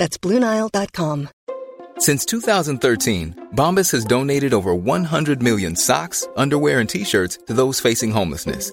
That's BlueNile.com. Since 2013, Bombas has donated over 100 million socks, underwear, and t shirts to those facing homelessness.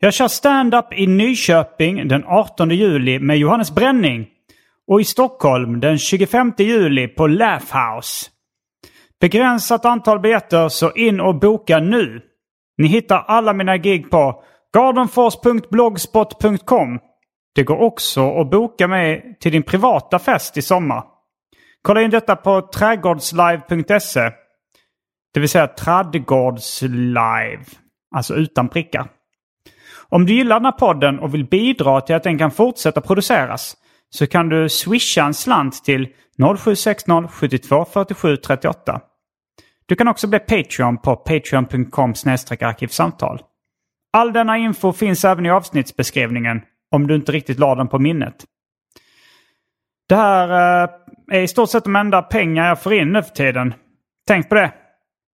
Jag kör stand-up i Nyköping den 18 juli med Johannes Bränning och i Stockholm den 25 juli på Laugh House. Begränsat antal biljetter så in och boka nu. Ni hittar alla mina gig på gardenfors.blogspot.com. Det går också att boka mig till din privata fest i sommar. Kolla in detta på trädgårdslive.se. Det vill säga trädgårdslive. Alltså utan prickar. Om du gillar den här podden och vill bidra till att den kan fortsätta produceras så kan du swisha en slant till 0760 72 47 38. Du kan också bli Patreon på patreon.com arkivsamtal. All denna info finns även i avsnittsbeskrivningen om du inte riktigt la den på minnet. Det här eh, är i stort sett de enda pengar jag får in nu för tiden. Tänk på det.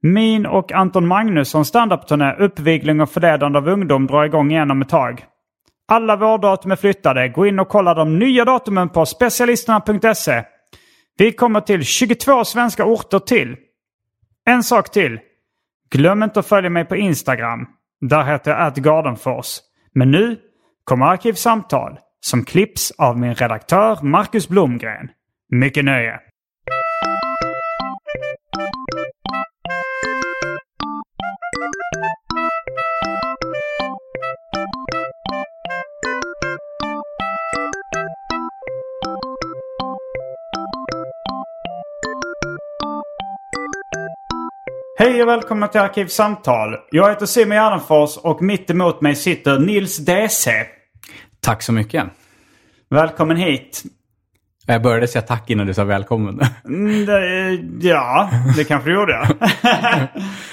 Min och Anton Magnusson standup-turné Uppvigling och förledande av ungdom drar igång igen om ett tag. Alla vårdatum är flyttade. Gå in och kolla de nya datumen på specialisterna.se. Vi kommer till 22 svenska orter till. En sak till. Glöm inte att följa mig på Instagram. Där heter jag atgardenfors. Men nu kommer Arkivsamtal som klipps av min redaktör Marcus Blomgren. Mycket nöje! Hej och välkomna till Arkivsamtal. Jag heter Simon Gärdenfors och mitt emot mig sitter Nils DC. Tack så mycket. Välkommen hit. Jag började säga tack innan du sa välkommen. Mm, det, ja, det kanske du gjorde.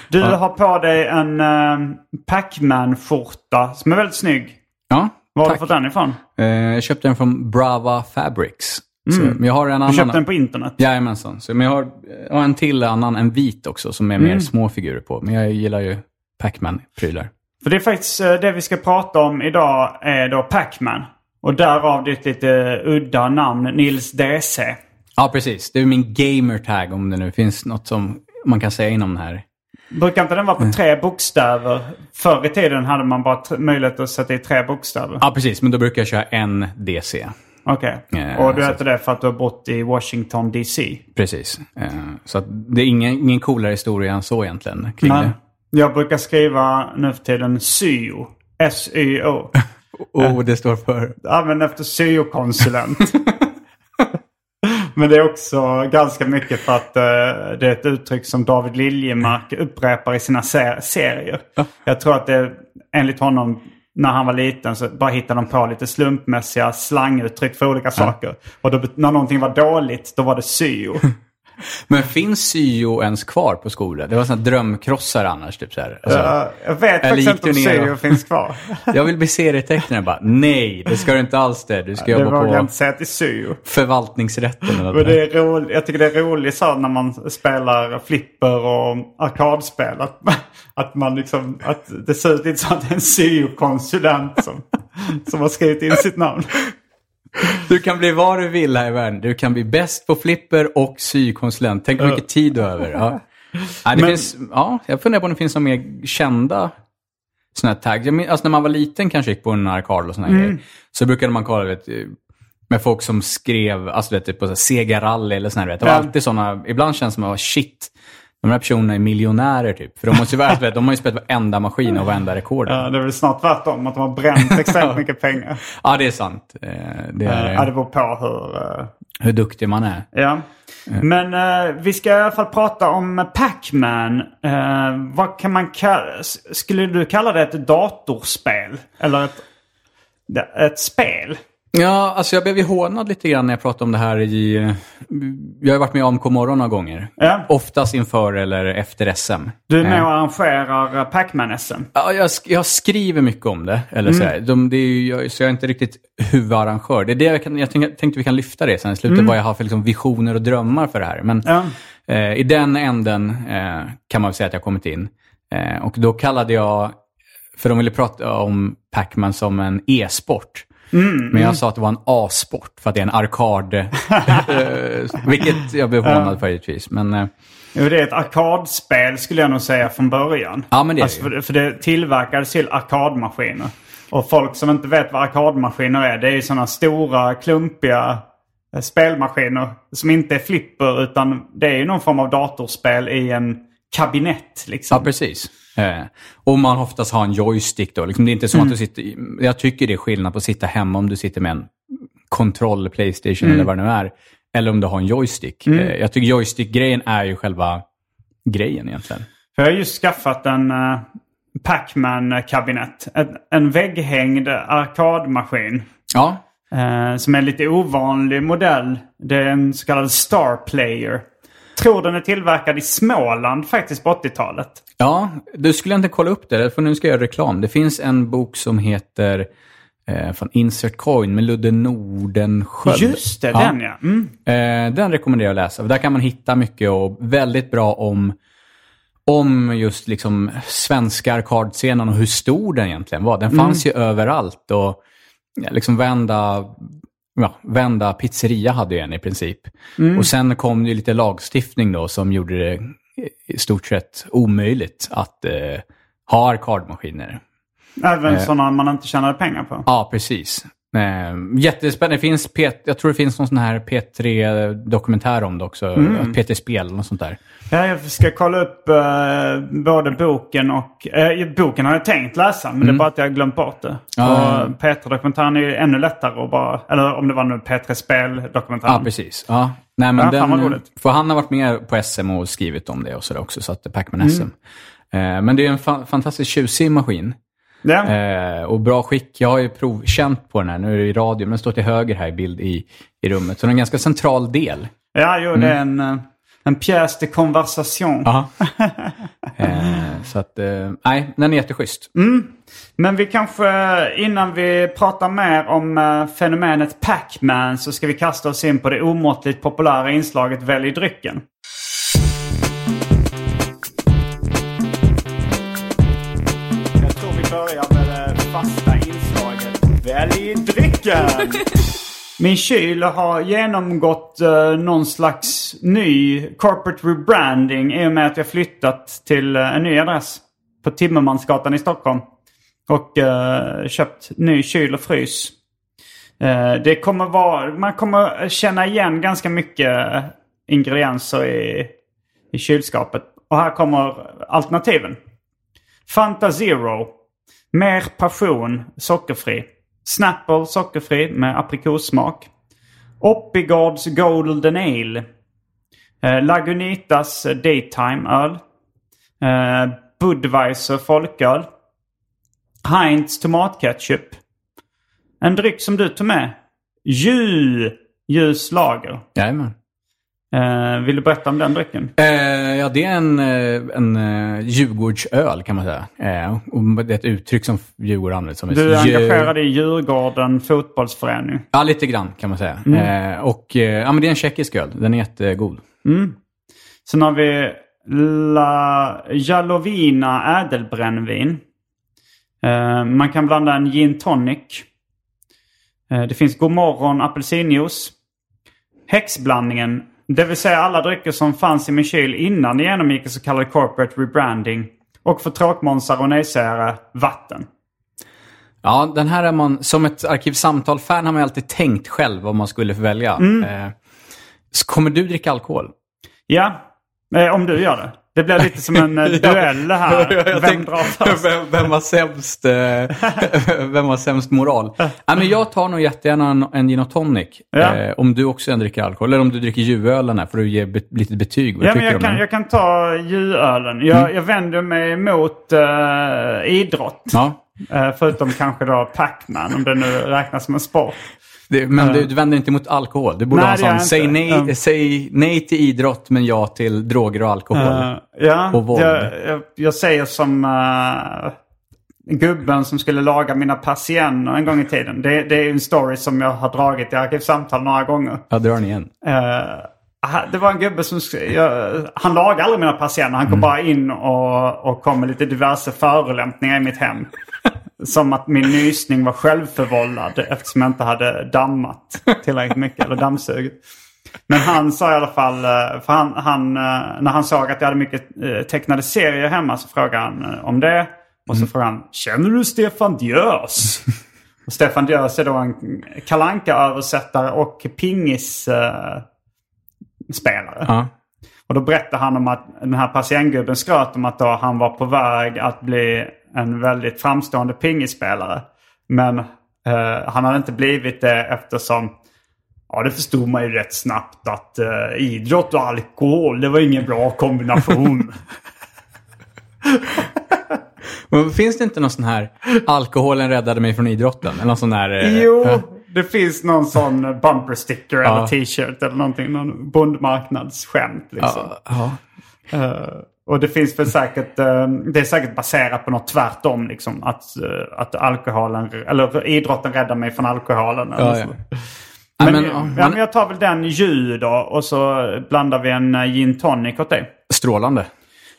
du ja. har på dig en uh, Pac-Man-skjorta som är väldigt snygg. Ja, Var har du fått den ifrån? Uh, jag köpte den från Brava Fabrics. Så, Mm. men jag har en annan... Du köpte den på internet? Jajamensan. Så, men jag har, jag har en till annan, en vit också, som är mer Mm. små figurer på. Men jag gillar ju Pac-Man-prylar. För det är faktiskt eh, det vi ska prata om idag är då Pac-Man. Och därav ditt lite udda namn Nils DC. Ja, precis. Det är min gamer-tag om det nu finns något som man kan säga inom den här. Brukar inte den vara på tre bokstäver? Förr i tiden hade man bara möjlighet att sätta i tre bokstäver. Ja, precis. Men då brukar jag köra en DC. Okej. Eh, Och du heter det för att du har bott i Washington DC? Precis. Eh, Så det är ingen, ingen coolare historia än så egentligen kring Nej. det. Jag brukar skriva nu för tiden syo. S-Y-O. Och det står för... Använder efter syokonsulent. Men det är också ganska mycket för att eh, det är ett uttryck som David Liljemark upprepar i sina se- serier. Jag tror att det enligt honom när han var liten så bara hittade de på lite slumpmässiga slanguttryck för olika saker. Och då, när någonting var dåligt då var det syo. Men finns syo ens kvar på skolor? Det var sådana drömkrossar annars. Typ så här. Alltså, jag vet faktiskt inte om syo och- finns kvar. Jag vill bli serietecknare. Bara, nej, det ska du inte alls det. Du ska Det jobba på inte säga till syo. förvaltningsrätten. Eller där. det är roligt, jag tycker det är roligt så när man spelar flipper och arkadspel. Att, att, man liksom, att det ser ut lite som att det är en syokonsulent som, som har skrivit in sitt namn. Du kan bli vad du vill här i världen. Du kan bli bäst på flipper och sykonsulent. Tänk hur mycket tid du har över. Ja. Ja, det Men- finns, ja, jag funderar på om det finns några mer kända sådana här tags. Alltså när man var liten kanske gick på en arkad och sådana Mm. grejer. Så brukade man kolla, vet, Med folk som skrev, alltså vet, typ på Sega Rally eller sådär. Det var alltid sådana, ibland känns det som att shit, de här personerna är miljonärer typ. För de, måste ju vara, de har ju spelat varenda maskin och varenda rekord. Ja, det är väl snart tvärtom, att de har bränt extremt mycket pengar. Ja, det är sant. Eh, Det Eh, är, Ja, det beror på hur... eh, hur duktig man är. Ja. Men eh, vi ska i alla fall prata om Pac-Man. Eh, vad kan man kalla... Skulle du kalla det ett datorspel? Eller ett, ett spel? Ja, alltså jag blev ju hånad lite grann när jag pratade om det här i... eh, Jag har varit med i AMK morgon några gånger. Ja. Oftast inför eller efter SM. Du är med Eh, och arrangerar eh, Pac-Man-SM. Ja, jag, jag skriver mycket om det. Eller så, här. De, det ju, jag, så jag är inte riktigt huvudarrangör. Det är det jag, kan, jag tänkte, vi kan lyfta det sen i slutet, vad jag har för liksom, visioner och drömmar för det här. Men Ja. eh, i den änden eh, kan man väl säga att jag har kommit in. Eh, och då kallade jag, för de ville prata om Pac-Man som en e-sport. Men jag sa att det var en A-sport för att det är en arkad. vilket jag blev hånad för givetvis. Men eh, Jo, det är ett arkadspel skulle jag nog säga från början. Ja, men det är alltså, för, för det tillverkades till arkadmaskiner. Och folk som inte vet vad arkadmaskiner är, det är ju sådana stora, klumpiga eh, spelmaskiner som inte är flipper utan det är ju någon form av datorspel i en kabinett. Liksom. Ja, precis. Eh, och man oftast har en joystick då. Liksom, det är inte som Mm. att du sitter... Jag tycker det är skillnad på att sitta hemma om du sitter med en kontroll, Playstation Mm. eller vad det nu är. Eller om du har en joystick. Eh, jag tycker joystick-grejen är ju själva grejen egentligen. För jag har just skaffat en uh, Pac-Man-kabinett. En, en vägghängd arkadmaskin. Ja, Eh, som är en lite ovanlig modell. Det är en så kallad Star Player. Tror den är tillverkad i Småland faktiskt på 80-talet. ja du skulle inte kolla upp det, för nu ska jag göra reklam. Det finns en bok som heter eh, från Insert Coin med Ludde Nordenskjöld. Just det, Ja. den ja. Mm. Eh, den rekommenderar jag att läsa. Där kan man hitta mycket och väldigt bra om, om just liksom svenska arkadscenen och hur stor den egentligen var. Den fanns ju överallt och liksom vända, ja, vända pizzeria hade ju en i princip. Och sen kom det lite lagstiftning då som gjorde det i stort sett omöjligt att eh, ha arkadmaskiner. Även Eh. sådana man inte tjänade pengar på. Ja, precis. Eh, jättespännande. Det finns P- jag tror det finns någon sån här P3-dokumentär om det också. P3 Spel eller något sånt där. Ja, jag ska kolla upp eh, både boken och... eh, boken har jag tänkt läsa, men det är bara att jag har glömt bort det. Mm. Ja. och P3-dokumentären är ju ännu lättare att bara... Eller om det var nu P3 Spel-dokumentären. Ja, precis. Ja. Nej, men Ja, den, för han har varit med på SM och skrivit om det och sådär också, så att det Pacman Mm. SM. Eh, men det är en fa- fantastiskt tjusig maskin. Ja. Eh, och bra skick. Jag har ju provkänt på den här, nu är det i radio, men den står till höger här i bild i, i rummet. Så den är en ganska central del. Ja, jo, det är en, eh, en pièce de conversation. Eh, så att, eh, nej, den är jätteschysst. Men vi kanske, innan vi pratar mer om eh, fenomenet Pac-Man så ska vi kasta oss in på det omåttligt populära inslaget Välj drycken. Välj drycken! Min kyl har genomgått uh, någon slags ny corporate rebranding i och med att jag flyttat till eh, en ny adress på Timmermansgatan i Stockholm. Och eh, köpt ny kyl och frys. Eh, det kommer vara, man kommer känna igen ganska mycket ingredienser i, i kylskåpet. Och här kommer alternativen. Fanta Zero. Mer passion, sockerfri. Snapple, sockerfri med aprikossmak. Oppigårds Golden Ale. Eh, Lagunitas Daytime-öl. Eh, Budweiser folköl. Heinz tomatketchup. En dryck som du tog med. Ju ljus lager. Jajamän. Eh, vill du berätta om den drycken? Eh, ja, det är en, eh, en uh, Djurgårdsöl kan man säga. Eh, och det är ett uttryck som Djurgården använder. Som Du är engagerad i Djurgården fotbollsförening. Ja, lite grann kan man säga. Eh, och ja, men det är en tjeckisk öl. Den är jättegod. Sen har vi La Jalovina ädelbrännvin. Man kan blanda en gin tonic. Det finns Godmorgon apelsinjuice. Häxblandningen, det vill säga alla drycker som fanns i min kyl innan det genomgick en så kallad corporate rebranding. Och för tråkmånsar och nejsägare, vatten. Ja, den här är man, som ett Arkivsamtal-fan har man alltid tänkt själv vad man skulle välja. Mm. Eh, kommer du dricka alkohol? Ja, eh, om du gör det. Det blir lite som en eh, duell här. Jag Vem tänkte, drar först? vem, vem, har sämst, eh, vem har sämst moral? Ja, men jag tar nog jättegärna en, en gin och tonic. Ja. Eh, om du också dricker alkohol. Eller om du dricker ljuvölen här. Får du ge be, lite betyg. Vad Ja, men jag, kan, jag kan ta julölen. Jag, Mm. jag vänder mig mot uh, idrott. Ja. Eh, förutom kanske då Pac-Man, om det nu räknas som en sport. Det, men du, du vänder inte mot alkohol. Du borde Nej, ha sån, säg nej, Mm. säg nej till idrott men ja till droger och alkohol. Eh, ja, Och våld. jag, jag, jag säger som uh, gubben som skulle laga mina persienner en gång i tiden. Det, det är en story som jag har dragit i Arkivsamtal några gånger. Jag drar den igen. Eh, det var en gubbe som... Jag, han lagade aldrig mina persienner. Han kom bara in och, och kom med lite diverse förolämpningar i mitt hem. Som att min nysning var självförvållad eftersom jag inte hade dammat tillräckligt mycket. Eller dammsugit. Men han sa i alla fall, eh, för han, han, eh, när han såg att jag hade mycket eh, tecknade serier hemma så frågade han om det. Och så frågade han, känner du Stefan Diös? Och Stefan Diös är då en kalanka översättare och pingis eh, spelare. Ja. Och då berättade han om att den här patientgubben skröt om att då han var på väg att bli en väldigt framstående pingisspelare. Men eh, han hade inte blivit det eftersom, ja det förstod man ju rätt snabbt att eh, idrott och alkohol, det var ingen bra kombination. Men finns det inte någon sån här alkoholen räddade mig från idrotten? Eller någon sån här... eh, jo, ja. det finns någon sån bumper sticker Ja. eller t-shirt eller någonting. Någon bondmarknadsskämt liksom. Ja, Eh, och det finns väl säkert, eh, det är säkert baserat på något tvärtom liksom. Att, eh, att alkoholen, eller idrotten räddar mig från alkoholen. Eller Ja, så. ja. Men, men, ja, men, jag tar väl den ju då och så blandar vi en eh, gin tonic åt dig. Strålande.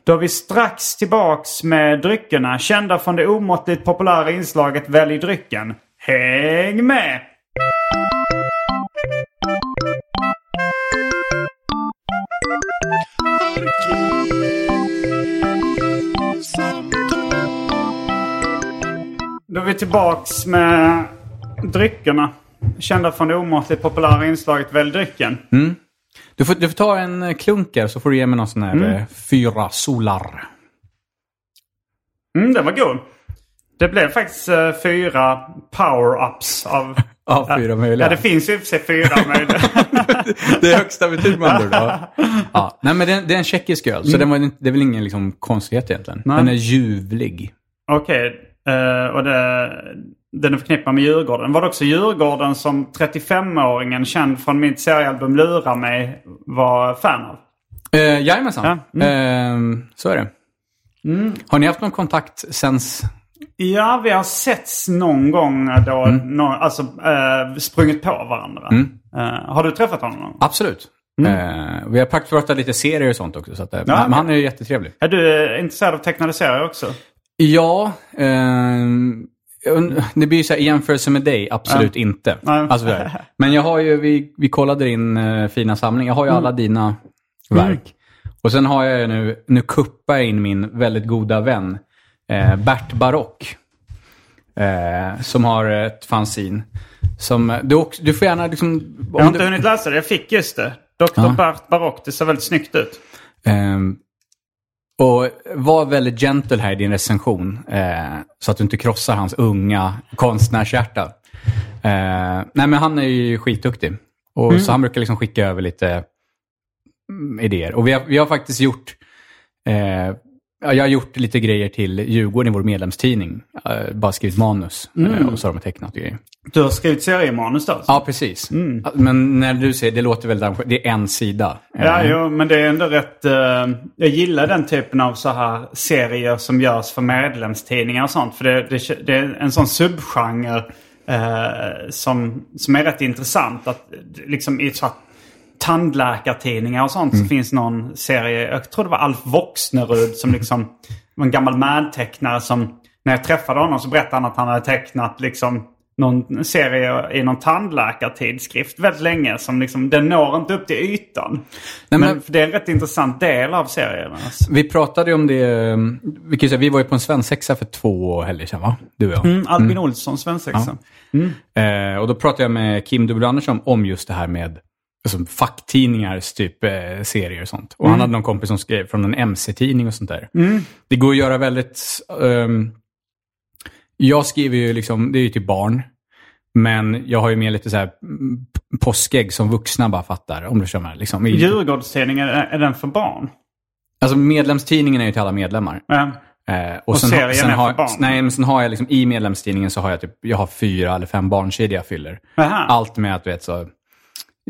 Då är vi strax tillbaks med dryckerna. Kända från det omåttligt populära inslaget Välj drycken. Häng med! Då är vi tillbaks med dryckerna. Kända från det omåttligt populära inslaget Välj drycken. Du får, du får ta en eh, klunker så får du ge mig någon sån här eh, fyra solar. Mm, den var god. Det blev faktiskt eh, fyra power-ups av... Av fyra möjliga. Ja, det finns ju i och för sig fyra möjliga. det är högsta betyg med andra ord. Ja. Ja. Nej, men det är, det är en tjeckisk öl, så den var, det är väl ingen liksom, konstighet egentligen. Nej. Den är ljuvlig. Okej, eh, och det, den är förknippad med Djurgården. Var det också Djurgården som 35-åringen känd från mitt seriealbum Lura mig var fan av? Eh, jajamensan. Ja, Eh, så är det. Har ni haft någon kontakt sen... Ja, vi har setts någon gång då, nå, alltså eh, sprungit på varandra. Eh, har du träffat honom någon gång? Absolut. Eh, vi har praktiskt pratat lite serier och sånt också. Så att, Ja, men han är ju jättetrevlig. Är du intresserad av tecknade serier också? Ja, ehm, det blir ju så här, i jämförelse med dig, absolut inte. Nej. Alltså, men jag har ju, vi, vi kollade din eh, fina samling. Jag har ju Mm. alla dina verk. Och sen har jag ju nu, nu kuppar jag in min väldigt goda vän eh, Bert Barock. Eh, som har ett fanzine. Som, du, du får gärna liksom... Jag har inte du, hunnit läsa det. Jag fick just det. Dr. Ja. Bert Barock. Det ser väldigt snyggt ut. Ehm, och var väldigt gentle här i din recension. Eh, så att du inte krossar hans unga konstnärshjärta. Eh, nej men han är ju skitduktig. Och Så han brukar liksom skicka över lite mm, idéer. Och vi har, vi har faktiskt gjort eh, ja, jag har gjort lite grejer till Djurgården i vår medlemstidning. Bara skrivit manus eh, och så har de tecknat grejer. Du har skrivit seriemanus då? Ja, precis. Men när du säger, det låter väldigt, det är en sida. Ja, Eh, jo, men det är ändå rätt... eh, jag gillar den typen av så här serier som görs för medlemstidningar och sånt. För det, det, det är en sån subgenre eh, som, som är rätt intressant. Att liksom i här tandläkartidningar och sånt så finns någon serie. Jag tror det var Alf Voxnerud som liksom var en gammal Mad-tecknare som... När jag träffade honom så berättade han att han hade tecknat liksom någon serie i någon tandläkartidskrift väldigt länge. Som liksom, den når inte upp till ytan. Nej, men, men- det är en rätt intressant del av serien. Alltså. Vi pratade ju om det, eh, vi, kan säga, vi var ju på en svensexa för två helger sedan va? Du och jag. Mm, Albin Olsson, svensexa. Eh, och då pratade jag med Kim W. Andersson om just det här med alltså, facktidningars typ eh, serier och sånt. Och han hade någon kompis som skrev från en MC-tidning och sånt där. Det går att göra väldigt... ehm, jag skriver ju liksom, det är ju till barn. Men jag har ju med lite så här mm, påskägg som vuxna bara fattar. Om du mig. Liksom, i, Djurgårdstidningen, är, den för barn? alltså medlemstidningen är ju till alla medlemmar. Ja. Eh, och Och sen, serien sen, är för har, barn? nej, men sen har jag liksom, i medlemstidningen så har jag typ, jag har fyra eller fem barnkedjor jag fyller. Aha. Allt med att du vet så,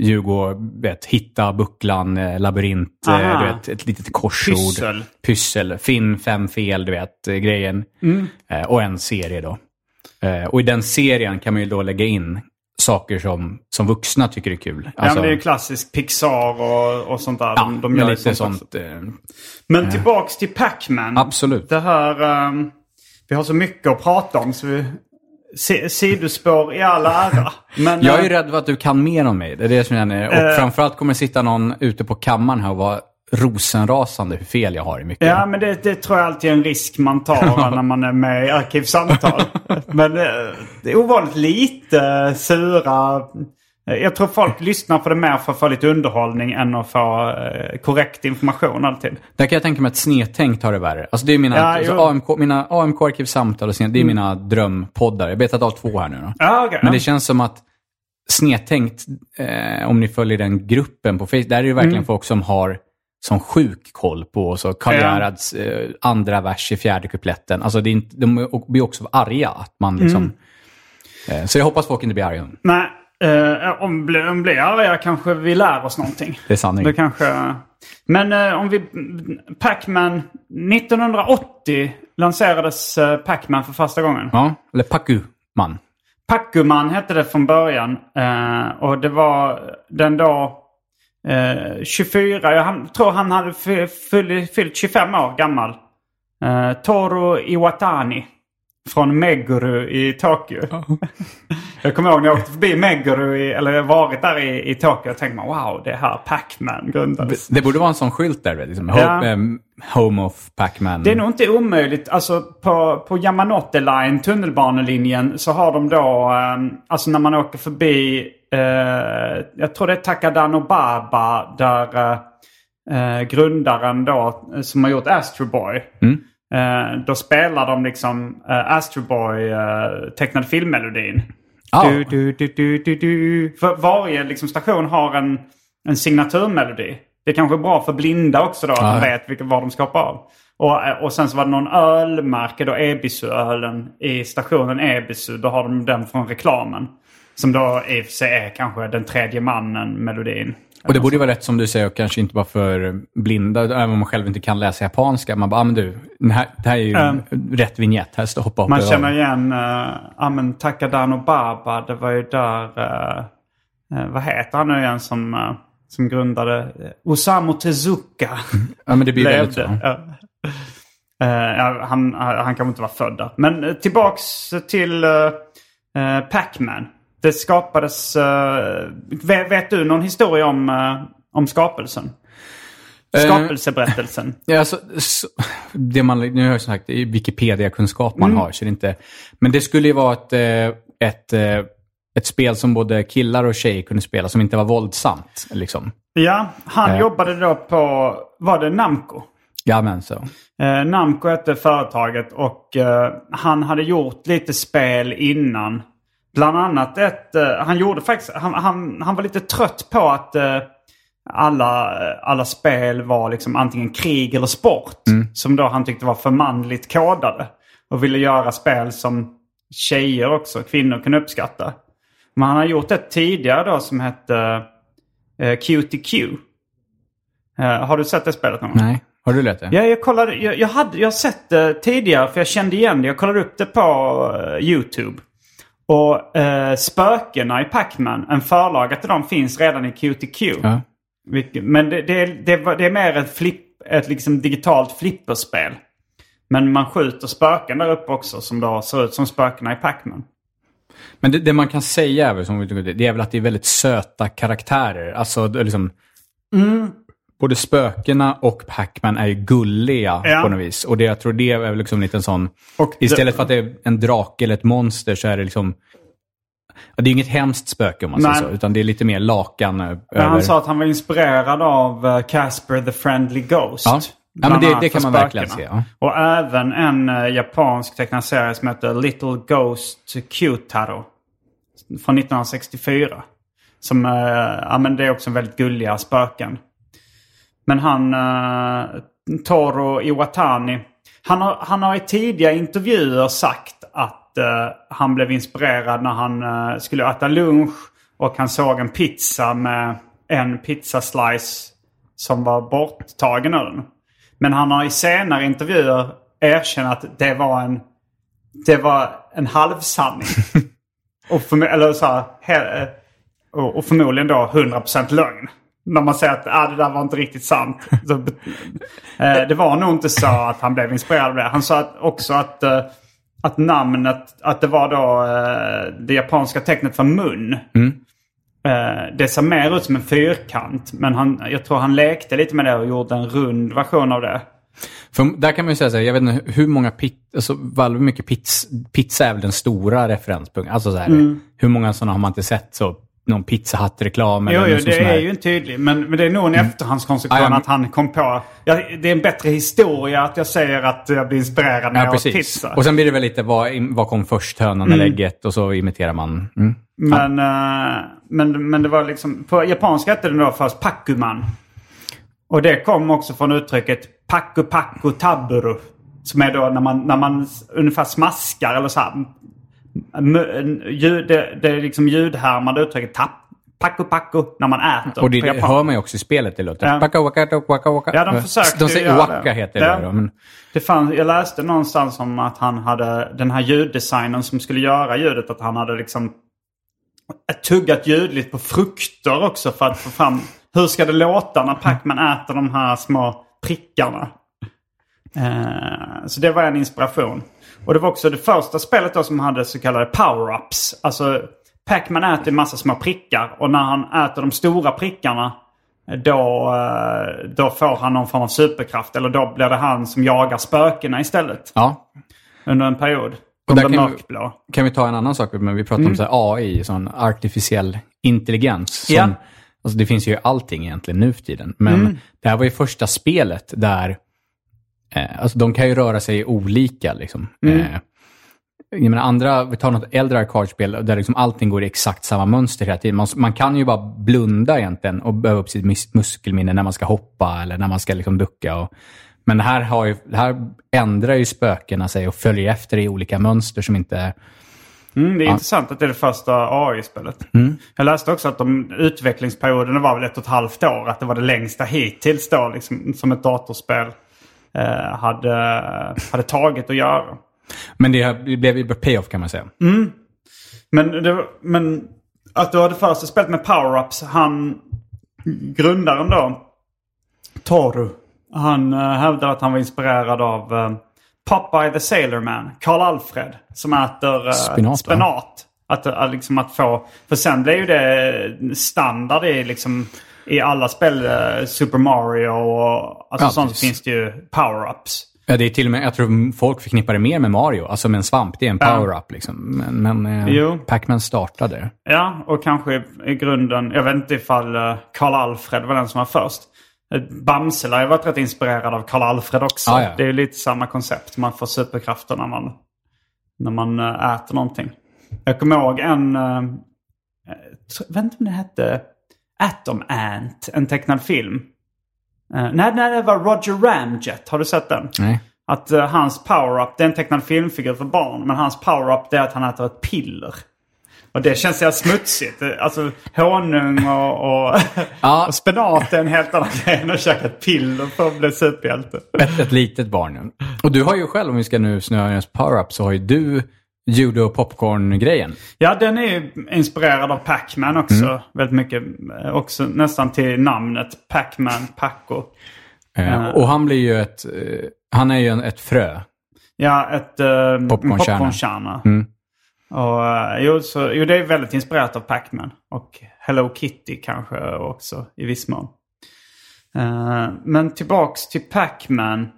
Djurgård, vet, hitta bucklan, eh, labyrint, eh, Aha. du vet, ett litet korsord. Pyssel. Pyssel, finn fem fel, du vet, eh, grejen. Mm. Och en serie då. Och i den serien kan man ju då lägga in saker som, som vuxna tycker är kul. ja, men det är ju klassiskt Pixar och, och sånt där. Alltså- ja, de, de lite sånt. sånt. Men tillbaks till Pac-Man. absolut. Det här... ehm, vi har så mycket att prata om så vi... Si, sidospår i all ära. Men, Jag är ju eh, rädd för att du kan mer om mig. Det är det som jag känner. Och Eh. framförallt kommer det sitta någon ute på kammaren här och vara rosenrasande hur fel jag har i mycket. Ja, men det, det tror jag alltid är en risk man tar när man är med i Arkivsamtal. men eh, det är ovanligt lite sura... Jag tror folk lyssnar på det mer för att få lite underhållning än att få eh, korrekt information alltid. Där kan jag tänka mig att snedtänkt har det värre. Alltså det är mina, Ja, alltså. Mm. AMK, mina AMK-arkivsamtal och sned, det är mina drömpoddar. Jag betat av två här nu då. Ja, okej. Men det känns som att snedtänkt, eh, om ni följer den gruppen på Facebook, där är det verkligen Mm. folk som har som sjuk koll på så Karl Ja. Gerhards eh, andra vers i fjärde kupletten. Alltså det är inte, de blir också arga. Att man liksom, Mm. eh, så jag hoppas folk inte blir arga. Nej, eh, om bli- om blir arga kanske vi lär oss någonting. Det är sanning. Det kanske... Men eh, om vi... Pac-Man... 1980 lanserades eh, Pac-Man för första gången. Ja, eller Pacu-man. Pac-Man hette det från början. Eh, och det var den då... Eh, 24, jag han, tror han hade fy- fyll- fyllt 25 år gammal. Eh, Toru Iwatani. Från Meguru i Tokyo. jag kommer ihåg när jag åkte förbi Meguru, i, eller varit där i, i Tokyo och tänkte man wow, det är här Pac-Man grundades. Det borde vara en sån skylt där, liksom. Ja. Home, ehm, home of Pac-Man. Det är nog inte omöjligt. Alltså på, på Yamanote Line, tunnelbanelinjen, så har de då, eh, alltså när man åker förbi, eh, jag tror det är Takadano Baba, där eh, grundaren då, som har gjort Astro Boy. Eh, då spelar de liksom eh, Astro Boy eh, tecknad filmmelodin. Ja. Du, du, du, du, du, du. För varje liksom, station har en, en signaturmelodi. Det är kanske är bra för blinda också då, att Ja. de vet vilka, vad de ska hoppa av. Och, eh, och sen så var det någon ölmärke, då Ebisu-ölen i stationen Ebisu. Då har de den från reklamen. Som då i och för sig är kanske den tredje mannen-melodin. Och det borde vara rätt som du säger, och kanske inte bara för blinda, även om man själv inte kan läsa japanska. Man bara, ah, men du, det här, det här är ju Mm. rätt vignett. Här står hoppa, hoppa Man känner igen, uh, ja men Takadano Baba, det var ju där, eh, eh, vad heter han nu igen som, eh, som grundade uh, Osamu Tezuka. Ja, men det blir väldigt så. Ja. Eh, ja, han, han kan inte vara född där. Men eh, tillbaks till uh, Pac-Man. Det skapades... eh, vet, vet du någon historia om, eh, om skapelsen? Eh, Skapelseberättelsen. Ja, alltså, så, det man, nu har jag sagt, Wikipedia-kunskap Mm. man har, så det inte... Men det skulle ju vara ett, eh, ett, eh, ett spel som både killar och tjejer kunde spela, som inte var våldsamt. Liksom. Ja, han Eh. jobbade då på... Var det Namco? Ja, men så. Eh, Namco hette företaget och eh, han hade gjort lite spel innan. Bland annat ett... Eh, han gjorde faktiskt... Han, han, han var lite trött på att eh, alla, alla spel var liksom antingen krig eller sport. Som då han tyckte var för manligt kodade. Och ville göra spel som tjejer också, kvinnor, kunde uppskatta. Men han har gjort ett tidigare då som hette eh, QTQ. Eh, har du sett det spelet någon gång? Nej, har du lärt det? Ja, jag kollade. Jag, jag, hade, jag sett det tidigare för jag kände igen det. Jag kollade upp det på eh, YouTube. Och uh, spökena i Pac-Man, en förlaga till dem finns redan i QTQ. Ja. Men det, det, är- det, det är mer ett, flipp, ett liksom digitalt flipperspel. Men man skjuter spöken där uppe också som då ser ut som spökena i Pac-Man. Men det, det man kan säga är väl, som, vi- det är väl att det är väldigt söta karaktärer. Alltså liksom... Både spökena och Pac-Man är ju gulliga Ja. på något vis. Och det, jag tror det är liksom en liten sån... Och det- istället för att det är en drake eller ett monster så är det liksom... ja, Det är inget hemskt spöke om man säger så. Utan det är lite mer lakan Men över... han sa att han var inspirerad av eh, Casper the Friendly Ghost. Ja. Ja, men det- det kan man verkligen se, Och även en uh, japansk tecknad serie som heter Little Ghost Kyutaro. Från 1964. Som, uh, ja men det är också väldigt gulliga spöken. Men han, uh, Toro Iwatani, han har, han har i tidiga intervjuer sagt att eh, han blev inspirerad när han eh, skulle äta lunch och han såg en pizza med en pizzaslice som var borttagen ur den. Men han har i senare intervjuer erkänt att det var en, det var en halvsanning. och, för, eller så här, he, och, och förmodligen då 100% lögn. När man säger att ah, det där var inte riktigt sant. Så, eh, det var nog inte så att han blev inspirerad av det. Han sa att, också att, eh, att namnet, att det var då eh, det japanska tecknet för mun. Eh, det ser mer ut som en fyrkant. Men han, jag tror han lekte lite med det och gjorde en rund version av det. För där kan man ju säga så här, jag vet inte hur många pizza, alltså hur mycket pizza, pizza är väl den stora referenspunkten. Alltså så här, hur många sådana har man inte sett så, någon Pizza Hut-reklam Jo, jo det är ju en tydlig. Men, men det är nog en efterhandskonstruktion Ja, ja, men- att han kom på. Ja, det är en bättre historia att jag säger att jag blir inspirerad när Ja, jag åt precis. pizza. Och sen blir det väl lite, vad, vad kom först, hönan eller ägget? Och så imiterar man. Mm. Men, eh, men, men det var liksom, på japanska hette det då först pakuman. Och det kom också från uttrycket paku paku taburu. Som är då när man, när man ungefär smaskar eller så här. Ljud, det, det är liksom ljudhärmande uttrycket tap, paku paku när man äter. Och det, det hör man ju också i spelet. Det låter... Ja. Waka, waka, waka, waka. Ja, de försökte De säger waka det. heter det Ja. då. Men, Det fann, jag läste någonstans om att han hade den här ljuddesignern som skulle göra ljudet. Att han hade liksom tuggat ljudligt på frukter också för att få fram hur ska det låta när Pac-Man äter de här små prickarna. Eh, så det var en inspiration. Och det var också det första spelet då som hade så kallade power-ups. Alltså Pac-Man äter en massa små prickar och när han äter de stora prickarna då, eh, då får han någon form av superkraft. Eller då blir det han som jagar spökena istället. ja. Under en period. Och där kan vi-. Kan vi ta en annan sak? Men vi pratar om så här AI, sån artificiell intelligens. Som, Ja. alltså det finns ju allting egentligen nu för tiden. Men det här var ju första spelet där eh, alltså de kan ju röra sig olika. Liksom. Eh, jag menar, andra, vi tar något äldre arkadspel där liksom allting går i exakt samma mönster hela tiden. Man, man kan ju bara blunda egentligen och öva upp sitt mus- muskelminne när man ska hoppa eller när man ska liksom ducka. Och, men här, har ju, här ändrar ju spökena sig och följer efter i olika mönster som inte... Mm, det är intressant att det är det första AI-spelet. Jag läste också att de, utvecklingsperioden var väl ett och ett halvt år. Att det var det längsta hittills då, liksom, som ett datorspel eh, hade, hade tagit att göra. Men det, blev ju payoff kan man säga. Men, det, men att du hade första spelet med power-ups. Han, grundaren då, Toru. Han uh, hävdar att han var inspirerad av uh, Popeye the Sailor Man, Karl Alfred, som äter Spenat, spenat. Att, liksom att få, för sen blev ju det standard i, liksom, i alla spel, uh, Super Mario och alltså Ja, sånt precis. finns det ju power-ups. Ja, det är till och med, jag tror folk förknippar det mer med Mario. Alltså med en svamp, det är en power-up liksom. Men, men eh. Pac-Man startade. Ja, och kanske i, grunden, jag vet inte ifall uh, Karl Alfred var den som var först. Eh, Bamse lär ju varit rätt inspirerad av Karl Alfred också. Ja, ja. Det är ju lite samma koncept. Man får superkrafter när man, när man eh, äter någonting. Jag kommer ihåg en, jag vet inte om det hette Atom Ant, en tecknad film. Uh, nej, nej, det var Roger Ramjet. Har du sett den? Nej. Att eh, hans power-up, det är en tecknad filmfigur för barn. Men hans power-up det är att han äter ett piller. Och det känns så smutsigt. Eh, Alltså honung och, och, Ja. och spenat är en helt annan grej än att käka ett piller för att bli superhjälte. Ett, ett litet barn. Och du har ju själv, om vi ska nu snöa på power-up, så har ju du judo och popcorn-grejen. Ja, den är ju inspirerad av Pac-Man också. Väldigt mycket. eh, Också nästan till namnet Pac-Man, Paco. Eh, och han blir ju ett, eh, han är ju en, ett frö. Ja, ett, eh, Popcornkärna. popcornkärna. Mm. Och, eh, jo, så, jo, det är väldigt inspirerat av Pac-Man. Och Hello Kitty kanske också i viss mån. Eh, men tillbaks till Pac-Man.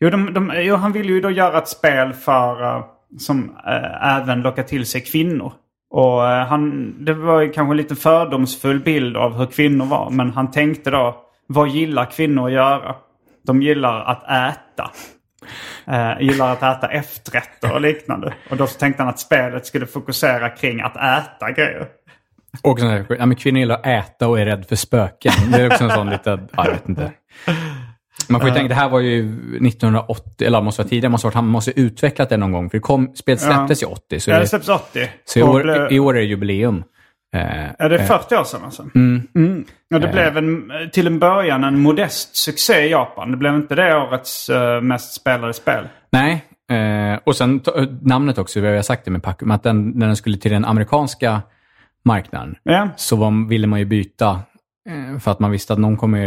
Jo, de, de, jo, han vill ju då göra ett spel för eh, som eh, även lockar till sig kvinnor. Och eh, han, det var kanske en lite fördomsfull bild av hur kvinnor var. Men han tänkte då, vad gillar kvinnor att göra? De gillar att äta. Eh, gillar att äta efterrätter och liknande. Och då så tänkte han att spelet skulle fokusera kring att äta grejer. Och sån här, ja, men kvinnor gillar att äta och är rädd för spöken. Det är också en sån liten, ja, jag vet inte. Man får ju tänka, det här var ju 1980, eller måste vara tidigare, måste varit, han måste ha utvecklat det någon gång. För det kom, spelet släpptes ju 80. Så, Ja, det släpps 80. så i, år, i år är det jubileum. Eh, Ja, det är 40 år sedan alltså. Mm. Och det blev en, till en början en modest succé i Japan. Det blev inte det årets eh, mest spelade spel. Nej, eh, och sen namnet också, vi har sagt det med Pacum, att den, när den skulle till den amerikanska marknaden Ja, så var, ville man ju byta eh, för att man visste att någon kommer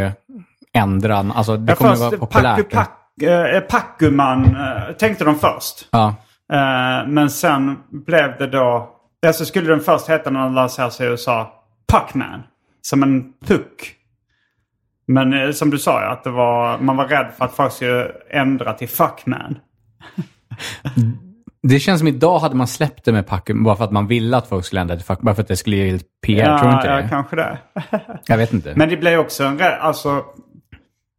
ju ändra, alltså det ja kommer först vara populärt. Pacu, Pac, eh, Pacuman eh, tänkte de först. Ja, Eh, men sen blev det då... Ja, så skulle den först heta när den lanserades i USA Puckman. Som en puck. Men eh, som du sa, ja, att det var, man var rädd för att folk skulle ändra till Fuckman. det känns som idag hade man släppt det med Pacum bara för att man ville att folk skulle ändra till fuck, bara för att det skulle ge PR, tror du Ja, inte ja, det? kanske det. Jag vet inte. Men det blev också en rädd... Alltså...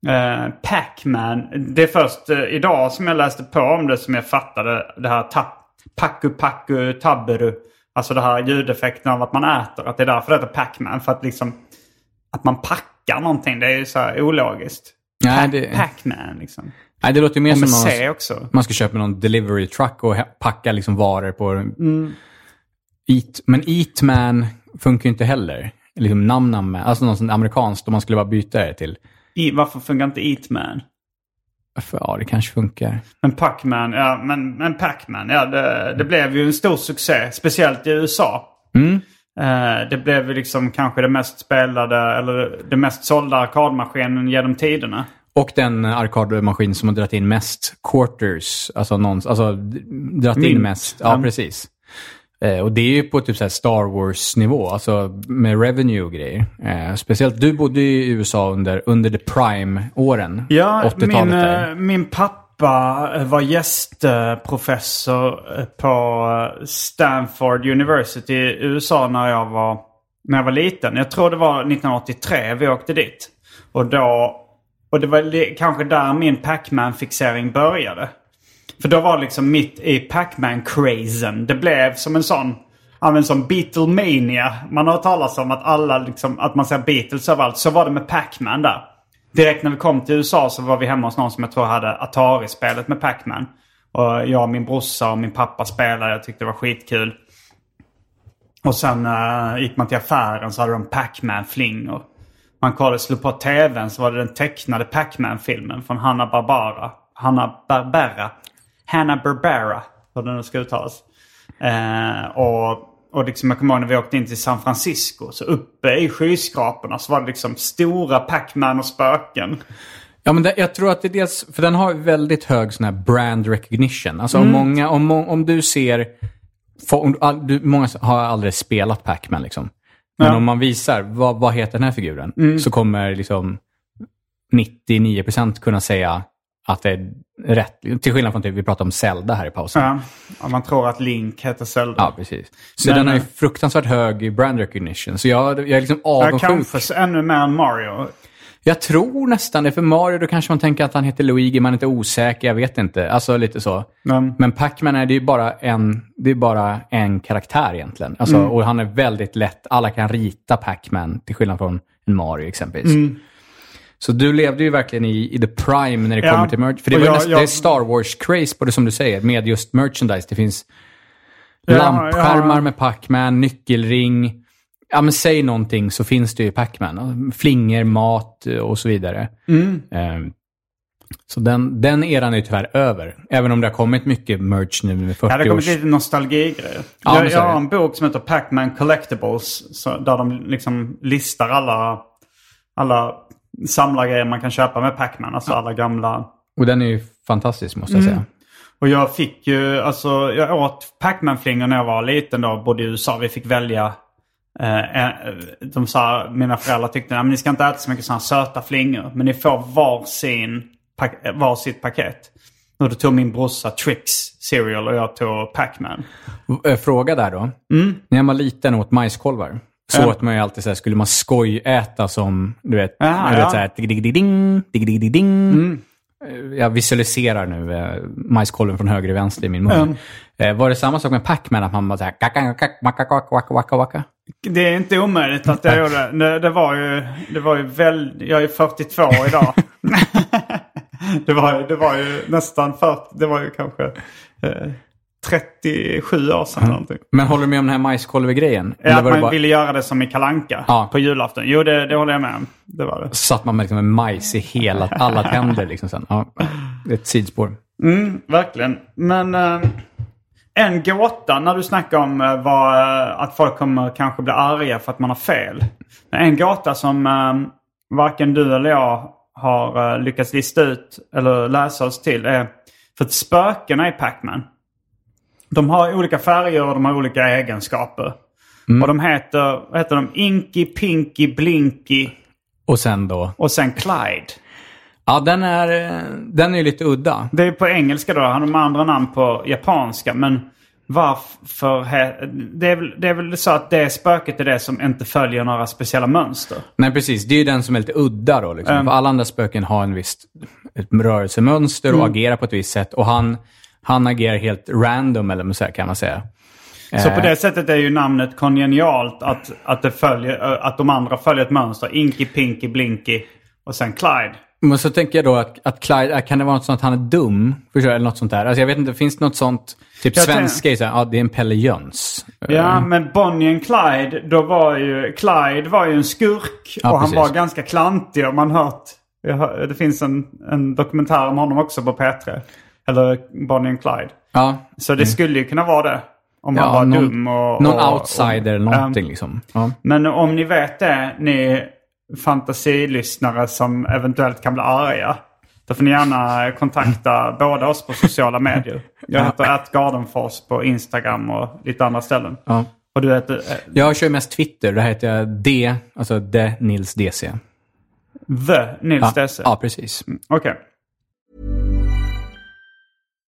Eh, Pac-Man. Det är först eh, idag som jag läste på om det som jag fattade det här tap, Pacu Pacu Taberu. Alltså det här ljudeffekten av att man äter. Att det är därför det heter Pac-Man. För att liksom... Att man packar någonting. Det är ju så här ologiskt. Nej, Pac- det, Pac-Man liksom. nej, det låter ju mer som man, också. man ska köpa någon delivery truck och packa liksom varor på Mm. Eat, men Eatman funkar ju inte heller. Liksom namn, namn, alltså något sånt amerikanskt om man skulle bara byta det till. I, varför funkar inte Eatman? Ja, det kanske funkar. Men Pac-Man, ja men, men Pac-Man, ja det, det blev ju en stor succé. Speciellt i USA. Mm. Eh, det blev ju liksom kanske det mest spelade, eller det mest sålda arkadmaskinen genom tiderna. Och den arkadmaskin som har dragit in mest quarters, alltså, någon, alltså dragit in mest. Ja, Ja. precis. Eh, och det är ju på typ så Star Wars-nivå, alltså med revenue och grejer. Eh, speciellt, du bodde i USA under, under the prime-åren. Ja, 80-talet min, där. eh, min pappa eh, var gästprofessor på Stanford University i USA när jag var, när jag var liten. Jag tror det var 1983 vi åkte dit. Och då, och det var kanske där min Pac-Man-fixering började. För då var liksom mitt i Pac-Man-crazen. Det blev som en sån, ja, som Beatlemania. Man har hört talas om att alla liksom, att man ser Beatles överallt. Så var det med Pac-Man där. Direkt när vi kom till USA så var vi hemma hos någon som jag tror hade Atari-spelet med Pac-Man. Och jag, och min brorsa och min pappa spelade. Jag tyckte det var skitkul. Och sen uh, gick man till affären så hade de Pac-Man-flingor. Man kollade, slog på tvn så var det den tecknade Pac-Man-filmen från Hanna Barbara. Hanna-Barbera. Hanna-Barbera, hur det nu ska uttalas. Eh, och, och liksom jag kommer ihåg när vi åkte in till San Francisco. Så uppe i skyskraporna så var det liksom stora Pac-Man och spöken. Ja, men det, jag tror att det är dels, för den har väldigt hög sån här brand recognition. Alltså om, många, om, om du ser, om, du, många har aldrig spelat Pac-Man liksom. Men Ja. om man visar, vad, vad heter den här figuren? Så kommer liksom 99% kunna säga att det är rätt. Till skillnad från typ, vi pratade om Zelda här i pausen. Ja, man tror att Link heter Zelda. Ja, precis. Så Men, den har ju eh, fruktansvärt hög brand recognition. Så jag, jag är liksom Ja, avundsjuk. kanske ännu mer än Mario. Jag tror nästan det. För Mario, då kanske man tänker att han heter Luigi, man är inte osäker, jag vet inte. Alltså lite så. Men, Men Pac-Man är det ju bara en, det är bara en karaktär egentligen. Alltså, Mm. Och han är väldigt lätt, alla kan rita Pac-Man till skillnad från en Mario exempelvis. Mm. Så du levde ju verkligen i, i the prime när det Ja. kommer till merch. För det, var jag- nästan, jag- det är Star Wars-craze på det som du säger, med just merchandise. Det finns Ja, lampskärmar ja. med Pac-Man, nyckelring. Ja, men säg någonting så finns det ju Pac-Man. Flingor, mat och så vidare. Mm. Ehm, så den, den eran är ju tyvärr över. Även om det har kommit mycket merch nu med 40 Ja, det har års... kommit lite nostalgigrejer. Ja, jag, jag har en bok som heter Pac-Man Collectibles. Så, där de liksom listar alla, alla samlargrejer man kan köpa med Pac-Man. Alltså alla gamla. Och den är ju fantastisk måste Mm. jag säga. Och jag fick ju, alltså jag åt Pac-Man-flingor när jag var liten då, bodde i USA. Vi fick välja. Eh, eh, de sa, mina föräldrar tyckte att ni ska inte äta så mycket sådana söta flingor. Men ni får varsin, eh, varsitt paket. Och då tog min brorsa Trix cereal och jag tog Pac-Man. Eh, Fråga där då. När jag var liten åt majskolvar. Så Ja. åt man ju alltid så här, skulle man skojäta som, du vet, Aha, du ja. vet så här, digg-digg-ding, digg-digg-ding. Eh, Jag visualiserar nu eh, majskolven från höger till vänster i min mun. Eh, var det samma sak med Pac-Man? Att man bara så här, kaka, kaka, waka, waka, waka, waka, waka? Det är inte omöjligt att jag gjorde. Det, det var ju, det var ju väldigt, jag är 42 idag. det, var, det var ju nästan 40, det var ju kanske eh, 37 år sedan någonting. Men håller du med om den här majskolvegrejen? Ja, att var man bara- ville göra det som i Kalanka Ja. på julafton. Jo, det, det håller jag med om. Det var det. Satt man med liksom en majs i hela, alla tänder liksom sen. Ja, ett sidospår. Mm, verkligen. Men eh, en gåta när du snackar om eh, vad, eh, att folk kommer kanske bli arga för att man har fel. Men En gåta som eh, varken du eller jag har eh, lyckats lista ut eller läsa oss till är för att spökena i Pac-Man. De har olika färger och de har olika egenskaper. Och de heter, vad heter de? Inky, Pinky, Blinky Och sen då? och sen Clyde. Ja, den är, den är lite udda. Det är på engelska då. Han har andra namn på japanska. Men varför... Det är, väl, det är väl så att det spöket är det som inte följer några speciella mönster. Nej, precis. Det är ju den som är lite udda då. Liksom. Mm. För alla andra spöken har en visst ett rörelsemönster och Mm. agerar på ett visst sätt. Och han, han agerar helt random, eller så här kan man säga. Så Eh. på det sättet är ju namnet kongenialt att, att, det följer, att de andra följer ett mönster. Inky, Pinky, Blinky och sen Clyde. Men så tänker jag då att, att Clyde, äh, kan det vara något sånt att han är dum? Eller något sånt där. Alltså jag vet inte, finns det något sånt? Typ Jag svenska är så här, ja det är en Pelle Jöns. Ja, men Bonnie and Clyde, då var ju... Clyde var ju en skurk Ja, och han precis. var ganska klantig och man hört... Det finns en, en dokumentär om honom också på P3. Eller Bonnie and Clyde. Ja, Så det skulle ju kunna vara det. Om han ja var någon, dum och... någon och, outsider eller och- någonting Ehm, liksom. Ja. Men om ni vet det, ni fantasilyssnare som eventuellt kan bli arga. Då får ni gärna kontakta båda oss på sociala medier. Jag heter atgardenfors på Instagram och lite andra ställen. Ja. Och du heter... eh, Jag kör mest Twitter, där heter jag D, alltså D Nils DC. The Nils Ja, Desse. ja precis. Okej.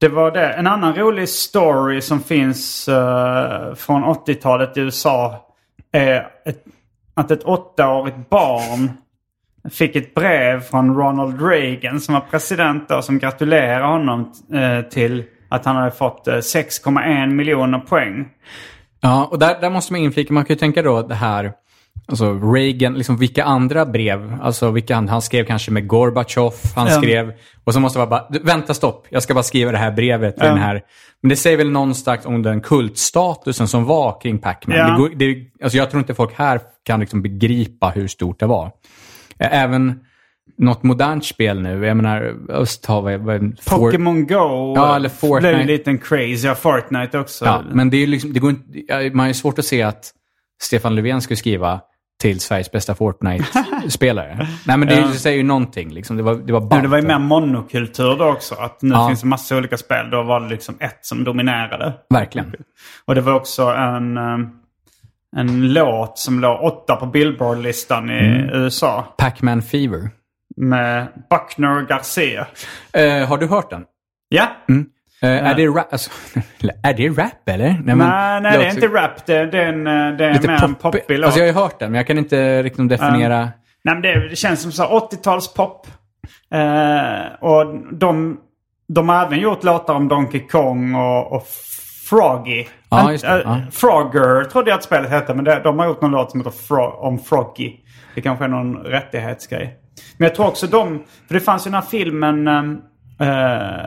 det var det. En annan rolig story som finns eh, från 80-talet i USA är ett, att ett åttaårigt barn fick ett brev från Ronald Reagan som var president då, som gratulerade honom eh, till att han hade fått eh, 6,1 miljoner poäng. Ja, och där, där måste man inflika, man kan ju tänka då det här, Alltså Reagan, liksom vilka andra brev, alltså vilka han, han skrev kanske med Gorbachev, han Ja. skrev, och så måste man bara, "Du, vänta stopp, jag ska bara skriva det här brevet till Ja. den här. Men det säger väl någonstans om den kultstatusen som var kring Pac-Man. Ja. Det det, alltså jag tror inte folk här kan liksom begripa hur stort det var. Även något modernt spel nu, jag menar, vi, vad- For- Pokémon Go Ja, eller Fortnite. blev en liten crazy. Ja, Fortnite också. Ja, men det är ju liksom, det går inte, man har ju svårt att se att Stefan Löfven skulle skriva till Sveriges bästa Fortnite-spelare. Nej, men det, Ja. det säger ju någonting. Liksom. Det var, det var ballt. det var ju mer monokultur då också. Att nu Ja. finns det massa olika spel. Då var det liksom ett som dominerade. Verkligen. Och det var också en, eh, en låt som låg åtta på Billboard-listan i Mm. USA. Pac-Man Fever. Med Buckner Garcia. Eh, har du hört den? Ja. Eh, är, det rap, alltså, är det rap eller? Nej, men nej, nej det är inte rap. Det, det är en, eh, det är mer en pop, poppig låt. Alltså jag har ju hört den, men jag kan inte riktigt definiera. Nej, men det, det känns som så här 80-talspop. Eh, och de, de har även gjort låtar om Donkey Kong och, och Froggy. Det, eh, ja. Frogger trodde jag att spelet hette, men det, de har gjort någon låt som heter Fro- om Froggy. Det kanske är någon rättighetsgrej. Men jag tror också de, för det fanns ju den här filmen eh,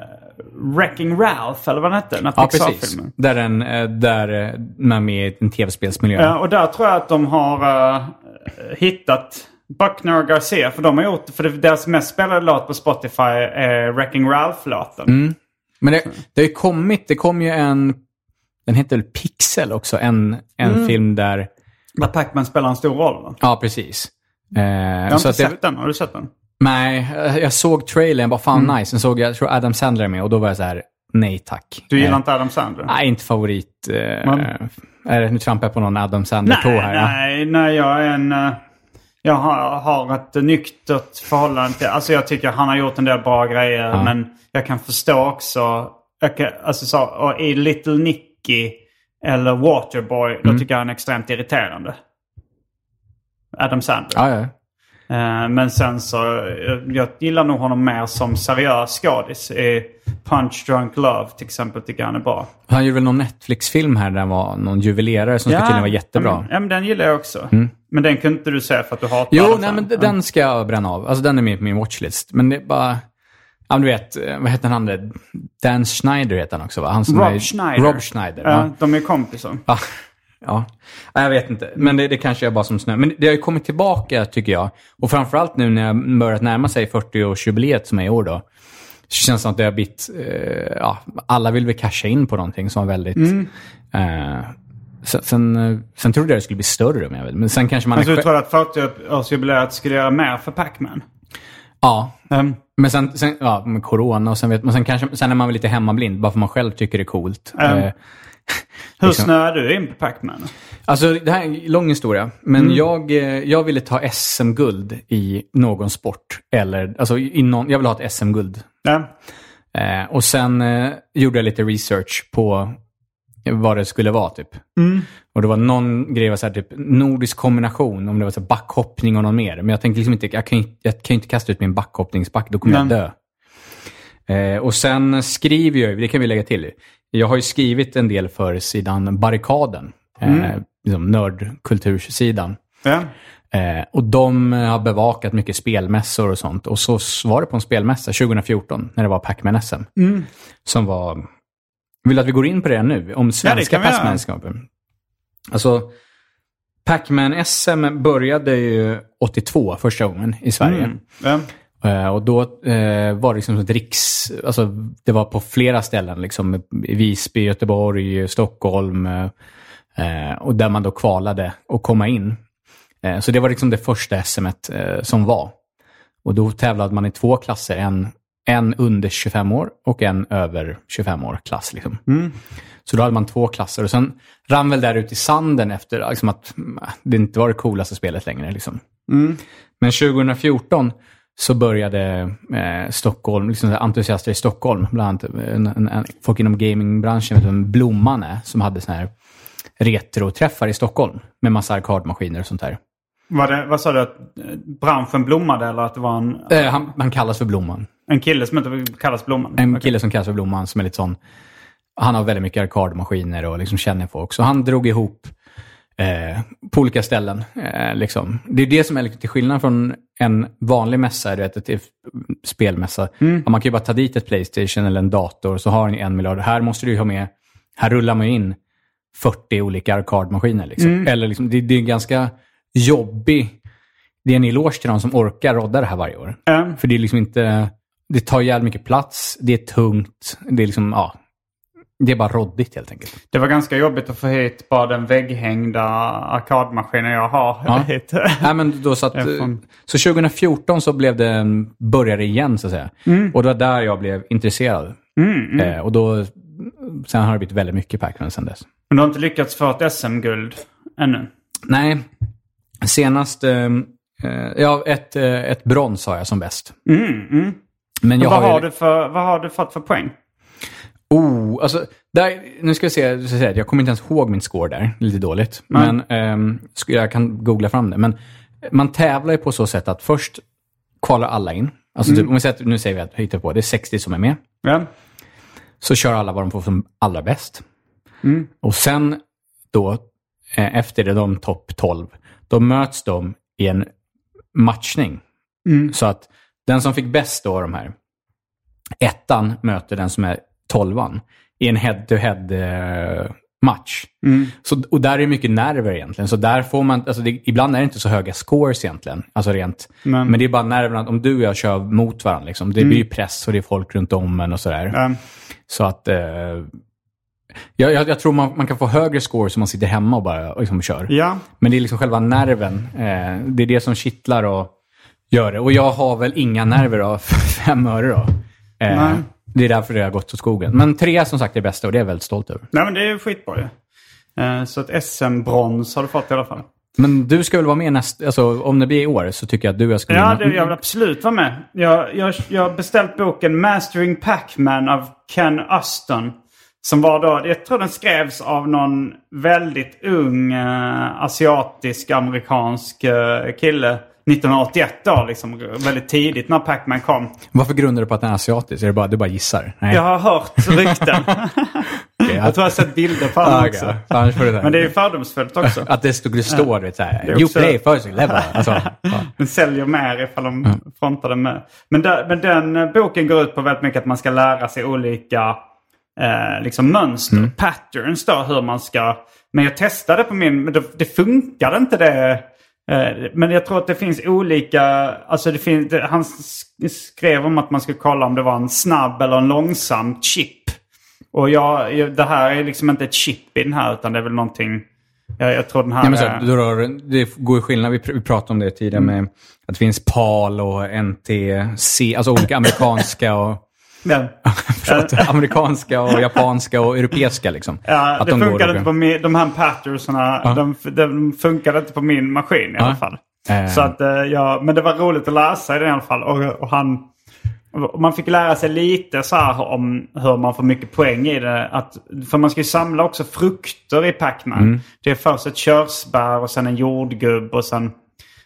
Wrecking Ralph, eller vad den hette? Den Ja, precis. Där, den, eh, där eh, man är med i en tv-spelsmiljö. Ja, och där tror jag att de har eh, hittat Buckner och Garcia. För de har gjort, för deras mest spelade låt på Spotify är Wrecking Ralph-låten. Mm. Men det, det har ju kommit, det kom ju en, den heter väl Pixel också, en, en Mm. film där, Där Pac-Man spelar en stor roll. Va? ja precis. Eh, Jag har så inte att det- sett den. Har du sett den? Nej, eh, jag såg trailern, bara fan Mm. nice. Sen såg jag, jag tror Adam Sandler med och då var jag så här, nej tack. Du gillar Eh, inte Adam Sandler? Nej, inte favorit. Eh, är det, nu trampar jag på någon Adam Sandler-tå nej, här. Ja. nej, nej, jag är en... eh, jag har, har ett nyktert förhållande till... Alltså jag tycker han har gjort en del bra grejer. Ja. Men jag kan förstå också... Jag kan, alltså så, i Little Nicky eller Waterboy, Mm. då tycker jag han är extremt irriterande. Adam Sandler. Ja, ja. Eh, Men sen så, eh, jag gillar nog honom mer som seriös skådis. I Punch Drunk Love till exempel tycker han är bra. Han gjorde väl någon Netflix-film här där det var någon juvelerare som skulle tydligen vara jättebra. Ja, men den gillar jag också. Men den kunde inte du se för att du hatar Jo, nej, men den ska jag bränna av. Alltså den är med på min watchlist. Men det är bara... Ja, men du vet, eh, vad heter han andra? Dan Schneider heter han också va? Han som är... Rob Schneider. Rob Schneider, Ja, ja. de är kompisar. Ja. Ja. Ja, Jag vet inte, men det, det kanske är bara som snö. Men det har ju kommit tillbaka tycker jag. Och framförallt nu när jag börjat närma sig 40-årsjubileet som är i år då. Så känns det som att det har blivit, eh, ja, alla vill väl casha in på någonting som var väldigt... Mm. Eh, sen, sen, eh, sen trodde jag det skulle bli större, men, jag vet, men sen kanske man... Alltså du tror att 40-årsjubileet skulle göra mer för Pac-Man? Ja, Um, Men sen, sen ja, med corona och sen vet man, sen kanske, sen är man väl lite hemmablind, bara för man själv tycker det är coolt. Ja. Eh, hur Liksom. snöar du in på Pac-Man? alltså, det här är en lång historia, men jag, eh, jag ville ta SM-guld i någon sport. Eller, alltså, i någon, jag vill ha ett SM-guld. Ja. Eh, och sen eh, gjorde jag lite research på vad det skulle vara, typ. Och det var någon grej, var så här, typ nordisk kombination, om det var så här, backhoppning och någon mer. Men jag tänkte liksom inte, jag kan ju jag kan ju inte kasta ut min backhoppningsback, då kommer jag Nej. dö. Eh, och sen skriver jag, det kan vi lägga till, jag har ju skrivit en del för sidan Barrikaden, eh, liksom nördkultursidan. ja. Eh, och de har bevakat mycket spelmässor och sånt. Och så var det på en spelmässa 2014 när det var Pac-Man SM. Som var... Vill att vi går in på det nu? Om svenska. Pac-Man-skapen? Alltså, Pac-Man SM började ju 82 första gången i Sverige. Mm. Eh, och då eh, var det liksom ett riks... Alltså, det var på flera ställen. Liksom, I Visby, Göteborg, Stockholm. Eh, eh, och där man då kvalade och komma in. Eh, så det var liksom det första SM eh, som var. Och då tävlade man i två klasser. En, en under 25 år och en över 25 år klass. Liksom. Så då hade man två klasser. Och sen rann väl där ut i sanden efter liksom att mm, det inte var det coolaste spelet längre. Liksom. Men 2014 så började eh, Stockholm, liksom entusiaster i Stockholm, bland annat en, en, en, folk inom gamingbranschen, vet du Blomman är, som hade såna här retroträffar i Stockholm med massa arkadmaskiner och sånt där. Var det, vad sa du? Att eh, branschen blommade eller att det var en, Eh, han, han kallas för Blomman. en kille som inte kallas Blomman? En Okej. kille som kallas för Blomman som är lite sån, han har väldigt mycket arkadmaskiner och liksom känner folk. Så han drog ihop eh, på olika ställen. Eh, liksom. Det är det som är lite skillnad från en vanlig mässa, du vet, ett, spelmässa. Mm. Man kan ju bara ta dit ett Playstation eller en dator så har ni en miljard. Här måste du ju ha med, här rullar man ju in 40 olika arkadmaskiner. Liksom. Mm. Eller liksom, det, det är en ganska jobbig... Det är en eloge till de som orkar rodda det här varje år. Ja. För det är liksom inte... Det tar jävligt mycket plats, det är tungt, det är liksom, ja. Det är bara råddigt helt enkelt. Det var ganska jobbigt att få hit bara den vägghängda arkadmaskinen jag har Ja. hit. Nej, men då så, att, Jag får- så 2014 så blev det en började igen så att säga. Och det var där jag blev intresserad. Eh, och då, sen har det blivit väldigt mycket Pac-Man sen dess. Men du har inte lyckats få ett SM-guld ännu? Nej, senast, eh, eh, ja ett, eh, ett brons har jag som bäst. Mm, mm. Men jag vad, har, har ju, du för, vad har du fått för poäng? Oh, alltså, där, nu ska jag se, jag, kommer inte ens ihåg min score där, lite dåligt. Men ska- jag kan googla fram det. Men man tävlar ju på så sätt att först kvalar alla in. Alltså typ, om vi säger att, nu säger vi att hittar på, det är 60 som är med. Ja. Så kör alla vad de får som allra bäst. Och sen då, eh, efter det, de topp 12, då möts de i en matchning. Så att den som fick bäst då av de här, ettan möter den som är tolvan i en head-to-head eh, match. Så, och där är det mycket nerver egentligen. Så där får man, alltså det, ibland är det inte så höga scores egentligen. Alltså rent. Men- Men det är bara nerverna, om du och jag kör mot varandra, liksom, det blir ju press och det är folk runt om en och sådär. Ja. Så att... Eh, jag, jag, jag tror man, man kan få högre scores om man sitter hemma och bara liksom kör. ja. Men det är liksom själva nerven. Eh, det är det som kittlar och gör det. Och jag har väl inga nerver för fem öre då. Eh, Nej. Det är därför det har gått åt skogen. Men tre som sagt är bästa och det är jag väldigt stolt över. Nej men det är skitbra ju. Eh, Så ett SM-brons har du fått i alla fall. Men du ska väl vara med nästa... Alltså om det blir i år så tycker jag att du och jag ska Ja, det, jag vill absolut vara med. Jag, jag, jag har beställt boken Mastering Pac-Man av Ken Uston. Som var då, jag tror den skrevs av någon väldigt ung eh, asiatisk-amerikansk eh, kille. 1981 då, liksom väldigt tidigt när Pac-Man kom. Varför grundar du på att den är asiatisk? Är det bara, du bara gissar? Nej. Jag har hört rykten. Okej, jag tror jag har sett bilder på Ah, honom okej. också. Så det Men det är ju fördomsfullt också. Att det skulle stå, du vet såhär, Det är you också- play first level. Alltså, ja. Den säljer mer ifall de frontar den med. Men, där, men den eh, boken går ut på väldigt mycket att man ska lära sig olika eh, liksom mönster, patterns då, hur man ska... Men jag testade på min, men det, det funkade inte det. Eh, men jag tror att det finns olika, alltså det finns, han sk- skrev om att man skulle kolla om det var en snabb eller en långsam chip. Och jag, det här är liksom inte ett chip i den här utan det är väl någonting, jag, jag tror den här Ja, men så, är... rör, det går ju skillnad, vi, pr- vi pratade om det tidigare med att det finns PAL och NTC, alltså olika amerikanska och, Den. förlåt, amerikanska och japanska och europeiska liksom. Ja, Att det de funkade inte på min, de här pattersarna. De, de funkade inte på min maskin i alla fall. Eh. Så att, eh, ja, men det var roligt att läsa i den i alla fall. Och, och han, och man fick lära sig lite så här om hur man får mycket poäng i det. Att, för man ska ju samla också frukter i Pac-Man. Mm. Det är först ett körsbär och sen en jordgubb och sen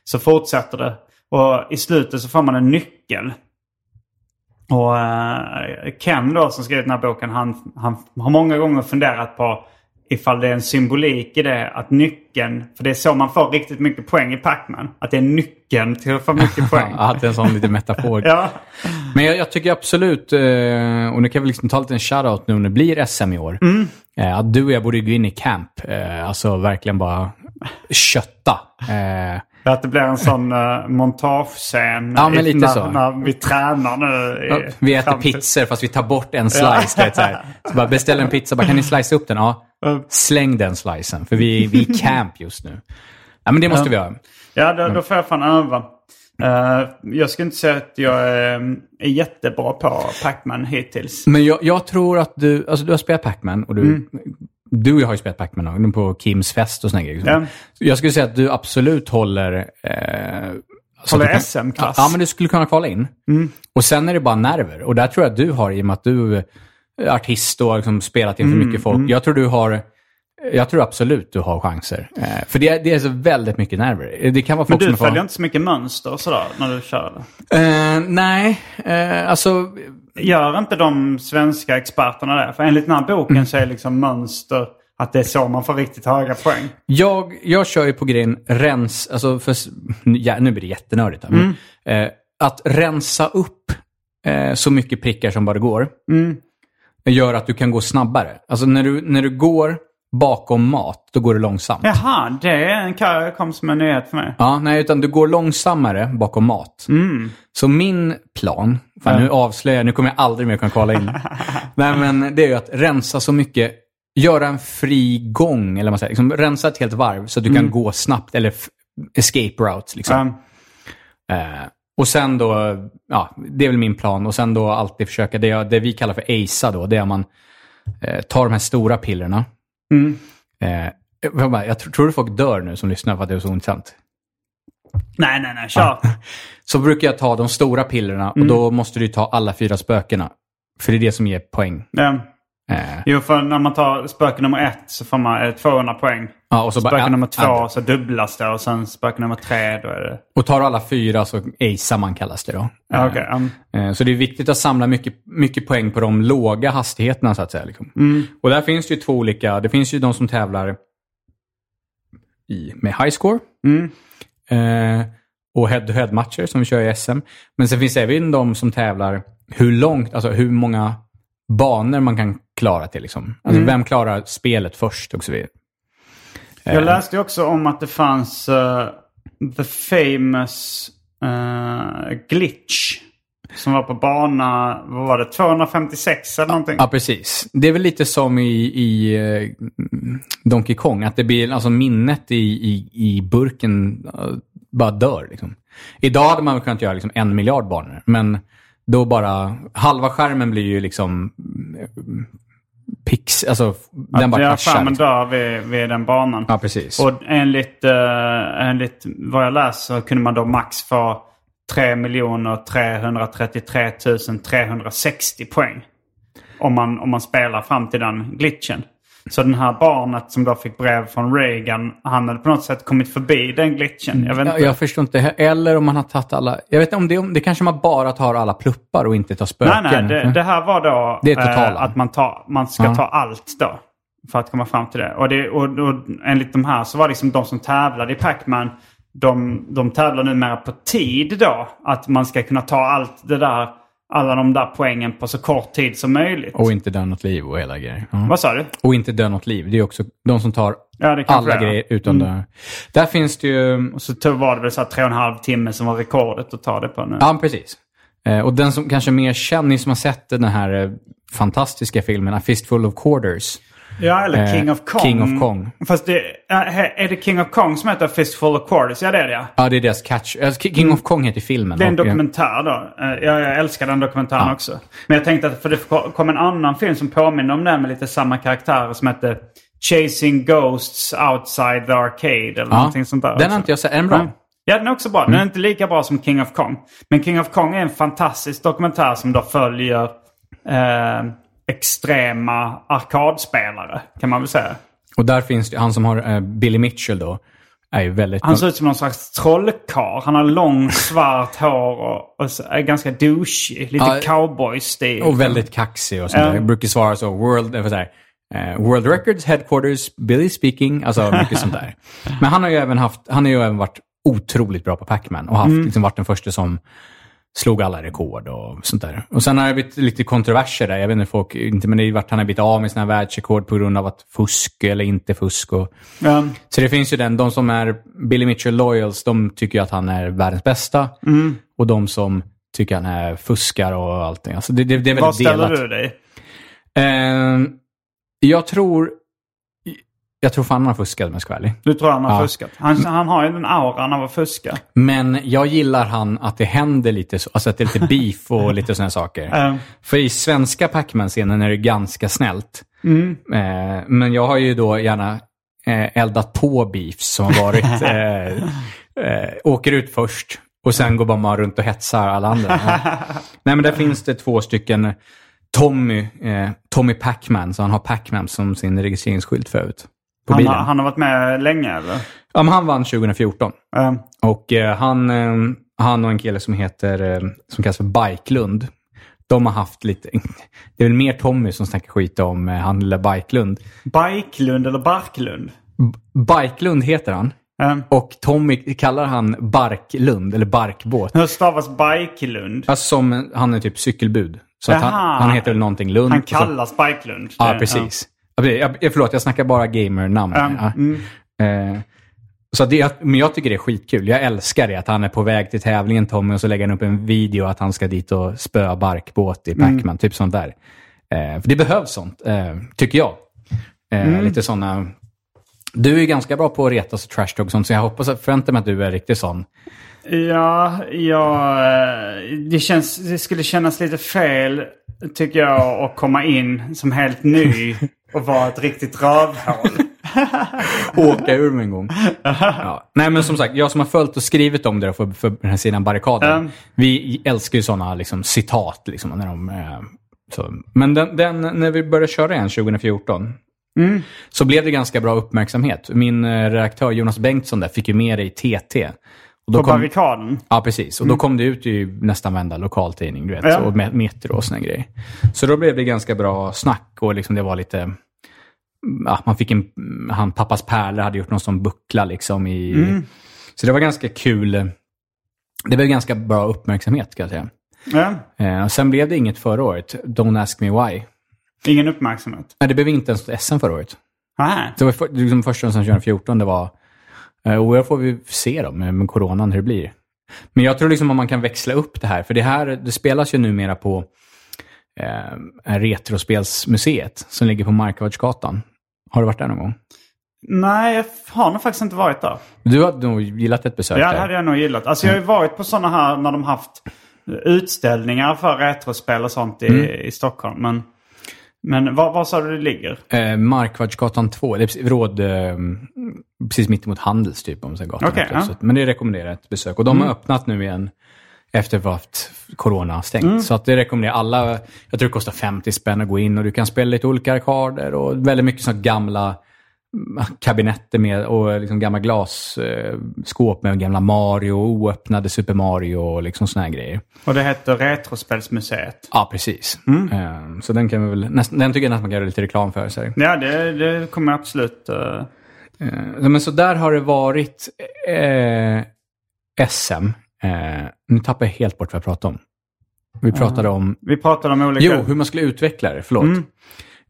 så fortsätter det. Och i slutet så får man en nyckel. Och eh, Ken då som skrivit den här boken han, han har många gånger funderat på ifall det är en symbolik i det att nyckeln, för det är så man får riktigt mycket poäng i Pac-Man. Att det är nyckeln till att få mycket poäng. Att det är en sån liten metafor. ja. Men jag, jag tycker absolut, eh, och nu kan vi liksom ta lite en shoutout nu när det blir SM i år. Mm. Eh, att du och jag borde gå in i camp. Alltså verkligen bara kötta. Eh, Att det blir en sån uh, montagescen Ja, men lite när, så. när vi tränar nu. Ja, vi äter framtiden. pizzor fast vi tar bort en slice. Vet, så här. Så bara beställ en pizza, bara, kan ni slicea upp den? Ja. Släng den slicen, för vi, vi är camp just nu. Ja, men det måste vi göra. Ja, då, då får jag fan öva. Eh, jag skulle inte säga att jag är, är jättebra på Pac-Man hittills. Men jag, jag tror att du, alltså du har spelat Pac-Man och du, du och jag har ju spelat Pac-Man på Kims fest och såna grejer. Ja. Så Jag skulle säga att du absolut håller... Eh, Håller SM-klass. Ja, men du skulle kunna kvala in. Och sen är det bara nerver. Och där tror jag att du har, i och med att du är artist och har liksom spelat inför mycket folk. Jag tror du har... Jag tror absolut du har chanser. Eh, för det är, det är så väldigt mycket nerver. Det kan vara Men folk du som är följer för... inte så mycket mönster och sådär när du kör? Eh, nej, eh, alltså... Gör inte de svenska experterna det? För enligt den här boken så är liksom mönster... Att det är så man får riktigt höga poäng. Jag, jag kör ju på grejen rens, alltså för, ja, nu blir det jättenördigt men, eh, att rensa upp eh, så mycket prickar som bara går gör att du kan gå snabbare. Alltså när du, när du går bakom mat, då går det långsamt. Jaha, det kom som en nyhet för mig. Ja, nej, utan du går långsammare bakom mat. Så min plan, fan, nu avslöjar jag, nu kommer jag aldrig mer kunna kvala in. nej, men det är ju att rensa så mycket, göra en fri gång, eller vad man säger, liksom, rensa ett helt varv så att du kan gå snabbt, eller escape routes. Liksom. Ja. Eh, och sen då, ja, det är väl min plan. Och sen då alltid försöka, det, jag, det vi kallar för ACA då, det är att man eh, tar de här stora pillerna. Eh, jag, bara, jag tror, tror du folk dör nu som lyssnar för att det är så intressant? Nej, nej, nej. Kör. Så brukar jag ta de stora pillerna och då måste du ta alla fyra spökena. För det är det som ger poäng. Ja. Eh, Jo, för när man tar spöke nummer ett så får man eh, 200 poäng. ja, och så bara, Spöke ja, nummer två så dubblas det och sen spöke nummer tre då är det... Och tar du alla fyra så acear man kallas det då. Ja, okej. um, Eh, Så det är viktigt att samla mycket, mycket poäng på de låga hastigheterna så att säga. Liksom. Och där finns det ju två olika. Det finns ju de som tävlar i, med high score. Eh, och head-to-head matcher som vi kör i SM. Men sen finns det även de som tävlar hur långt, alltså hur många banor man kan klara till. Liksom. Alltså vem klarar spelet först och så vidare. Jag läste ju också om att det fanns eh, the famous eh, glitch. Som var på bana, vad var det, 256 eller någonting? Ja, precis. Det är väl lite som i, i eh, Donkey Kong, att det blir alltså minnet i, i, i burken eh, bara dör. Liksom. Idag hade man kunnat göra liksom en miljard banor, men då bara halva skärmen blir ju liksom eh, pix, alltså den bara ja, kraschar. skärmen Liksom. dör vid, vid den banan. Ja, precis. Och enligt, eh, enligt vad jag läst så kunde man då max få 3 333 360 poäng. Om man, om man spelar fram till den glitchen. Så den här barnet som då fick brev från Reagan, han hade på något sätt kommit förbi den glitchen. Jag vet Ja, inte. jag förstår inte. Eller om man har tagit alla... Jag vet inte om det, om det kanske man bara tar alla pluppar och inte tar spöken. nej, nej. Det, det här var då Det är eh, att man, tar, man ska Ja. ta allt då. För att komma fram till det. Och, det, och, och enligt de här så var det liksom de som tävlade i Pac-Man. De, de tävlar numera på tid då. Att man ska kunna ta allt det där, alla de där poängen på så kort tid som möjligt. Och inte dö något liv och hela grejer. Ja. Vad sa du? Och inte dö något liv. Det är också de som tar Ja, alla grejer utom det. Där finns det ju... Och så var det väl så här tre och en halv timme som var rekordet att ta det på nu. Ja, precis. Eh, och den som kanske mer känner, ni som har sett den här eh, fantastiska filmen A Fistful of Quarters. Ja, eller Eh, King of Kong. King of Kong. Fast det, är det King of Kong som heter Fistful of Quarters? Ja, det är det ja. Ja, det är deras catch. eh, King of Kong heter filmen. Det är en eh, dokumentär då. Jag, jag älskar den dokumentären Ja. också. Men jag tänkte att för det kom en annan film som påminner om den med lite samma karaktärer som hette Chasing Ghosts Outside the Arcade eller Ja. någonting sånt där. Den också. har inte jag sett. Är den bra? Ja. Den är också bra. Den är inte lika bra som King of Kong. Men King of Kong är en fantastisk dokumentär som då följer eh, extrema arkadspelare, kan man väl säga. Och där finns det, han som har eh, Billy Mitchell då, är ju väldigt... Han ser ut som någon slags trollkarl. Han har lång svart hår och, och är ganska douchig. Lite Ja, cowboy-stil. Och väldigt kaxig och sånt där. Jag brukar svara så, World, så här, eh, World Records Headquarters, Billy speaking, alltså mycket sånt där. Men han har ju även haft, han har ju även varit otroligt bra på Pac-Man och haft, Mm. liksom varit den första som slog alla rekord och sånt där. Och sen har det blivit lite kontroverser där. Jag vet inte, folk, inte, men det är vart han har blivit av med sina världsrekord på grund av att fusk eller inte fusk. Och, Ja. så det finns ju den, de som är Billy Mitchell Loyals, de tycker ju att han är världens bästa. Mm. Och de som tycker han är fuskar och allting. Alltså det, det, det är väldigt ställer delat. du dig? Eh, jag tror... Jag tror fan han har fuskat om jag ska vara ärlig. Du tror han har Ja. fuskat? Han, han har ju den auran av att fuska. Men jag gillar han att det händer lite så, alltså att det är lite beef och lite sådana saker. Ja. För i svenska Pac-Man-scenen är det ganska snällt. Mm. Eh, men jag har ju då gärna eh, eldat på beefs som har varit... Eh, eh, åker ut först och sen går bara runt och hetsar alla andra. Nej men där finns det två stycken Tommy, eh, Tommy Pac-Man, så han har Pac-Man som sin registreringsskylt förut. Han, har, han har varit med länge eller? Ja, men han vann 2014. Ja. Och eh, han, eh, han och en kille som heter, eh, som kallas för Bikelund, de har haft lite... Det är väl mer Tommy som snackar skit om eh, han lilla Bajklund. Bajklund eller Barklund? Bajklund heter han. Mm. Och Tommy kallar han Barklund, eller Barkbåt. Hur stavas Bajklund? Alltså som, han är typ cykelbud. Så han, han heter väl någonting Lund. Han kallas Bajklund. Ja, precis. Ja. Jag, jag, förlåt, jag snackar bara gamer-namn. Ja. Ja. Mm. Eh, så det, men jag tycker det är skitkul. Jag älskar det, att han är på väg till tävlingen Tommy och så lägger han upp en video att han ska dit och spöa barkbåt i Pac-Man. Typ sånt där. Eh, för det behövs sånt, eh, tycker jag. Eh, Lite sådana... Du är ganska bra på att retas och trash talk och sånt, så jag hoppas att förväntar mig att du är riktigt sån. Ja, ja det, känns, det skulle kännas lite fel tycker jag att komma in som helt ny och vara ett riktigt rövhål. Åka ur mig en gång. Ja. Nej, men som sagt, jag som har följt och skrivit om det för, för den här sidan barrikaden. Mm. Vi älskar ju sådana liksom, citat. Liksom, när de, eh, så. Men den, den, när vi började köra igen 2014 så blev det ganska bra uppmärksamhet. Min eh, redaktör Jonas Bengtsson där fick ju med det i TT. Och då På kom, barrikaden. Ja, precis. Och då kom det ut i nästan varenda lokaltidning, du vet. Ja. Och Me- Metro och såna grejer. Så då blev det ganska bra snack och liksom det var lite... Ja, man fick en... Han, pappas pärlor hade gjort någon sån buckla liksom i... Så det var ganska kul. Det blev ganska bra uppmärksamhet, ska jag säga. Ja. Eh, och sen blev det inget förra året. Don't ask me why. Ingen uppmärksamhet. Nej, det blev inte ens SM förra året. Nej. Det var för, liksom första sen 2014 det var... eh, Och jag får vi se då med, med coronan hur det blir. Men jag tror liksom att man kan växla upp det här. För det här, det spelas ju numera på eh, Retrospelsmuseet som ligger på Markvardsgatan. Har du varit där någon gång? Nej, jag har nog faktiskt inte varit där. Du har nog gillat ett besök Ja, det där. hade jag nog gillat. Alltså jag har ju varit på sådana här när de haft utställningar för retrospel och sånt i, Mm. i Stockholm. Men, men var, var sa du det ligger? Eh, Markvardsgatan 2, det är råd, eh, precis mitt emot Handels typ. Om gatan heter. ja. Mm. Men det rekommenderar ett besök. Och de har öppnat nu igen efter att har haft corona stängt. Mm. Så att det rekommenderar alla. Jag tror det kostar 50 spänn att gå in och du kan spela lite olika arkader och väldigt mycket sådana gamla mm, kabinetter med och liksom gamla glasskåp med gamla Mario, oöppnade Super Mario och liksom såna här grejer. Och det heter Retrospelsmuseet. Ja, precis. Mm. Eh, Så den, kan vi väl, den tycker jag nästan man kan göra lite reklam för. Här. Ja, det, det kommer absolut... eh, Eh, Men så där har det varit eh, SM. Eh, nu tappar jag helt bort vad jag pratade om. Vi pratade om... vi pratade om olika... Jo, hur man skulle utveckla det. Förlåt. Mm.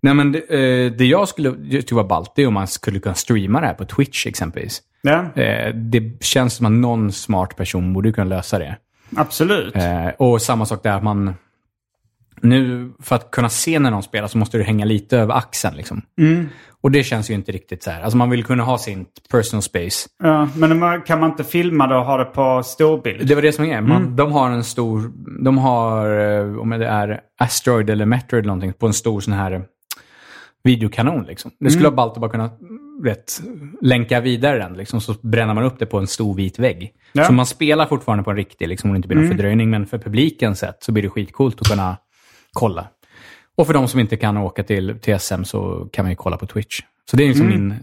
Nej, men det, eh, det jag skulle tycka var ballt, det är om man skulle kunna streama det här på Twitch exempelvis. Ja, Eh, det känns som att någon smart person borde kunna lösa det. absolut. Eh, och samma sak där att man... Nu, för att kunna se när någon spelar så måste du hänga lite över axeln. Liksom. Mm. Och det känns ju inte riktigt så här. Alltså man vill kunna ha sin personal space. Ja, men kan man inte filma det och ha det på storbild? Det var det som är. Man, Mm. De har en stor, de har, eh, om det är Asteroid eller Metroid eller någonting, på en stor sån här videokanon. Liksom. Det skulle Mm. att bara kunna rätt, länka vidare den, liksom, så bränner man upp det på en stor vit vägg. Ja. Så man spelar fortfarande på en riktig, liksom, om det inte blir någon Mm. fördröjning, men för publiken sett så blir det skitcoolt att kunna kolla. Och för de som inte kan åka till TSM så kan man ju kolla på Twitch. Så det är liksom Mm. min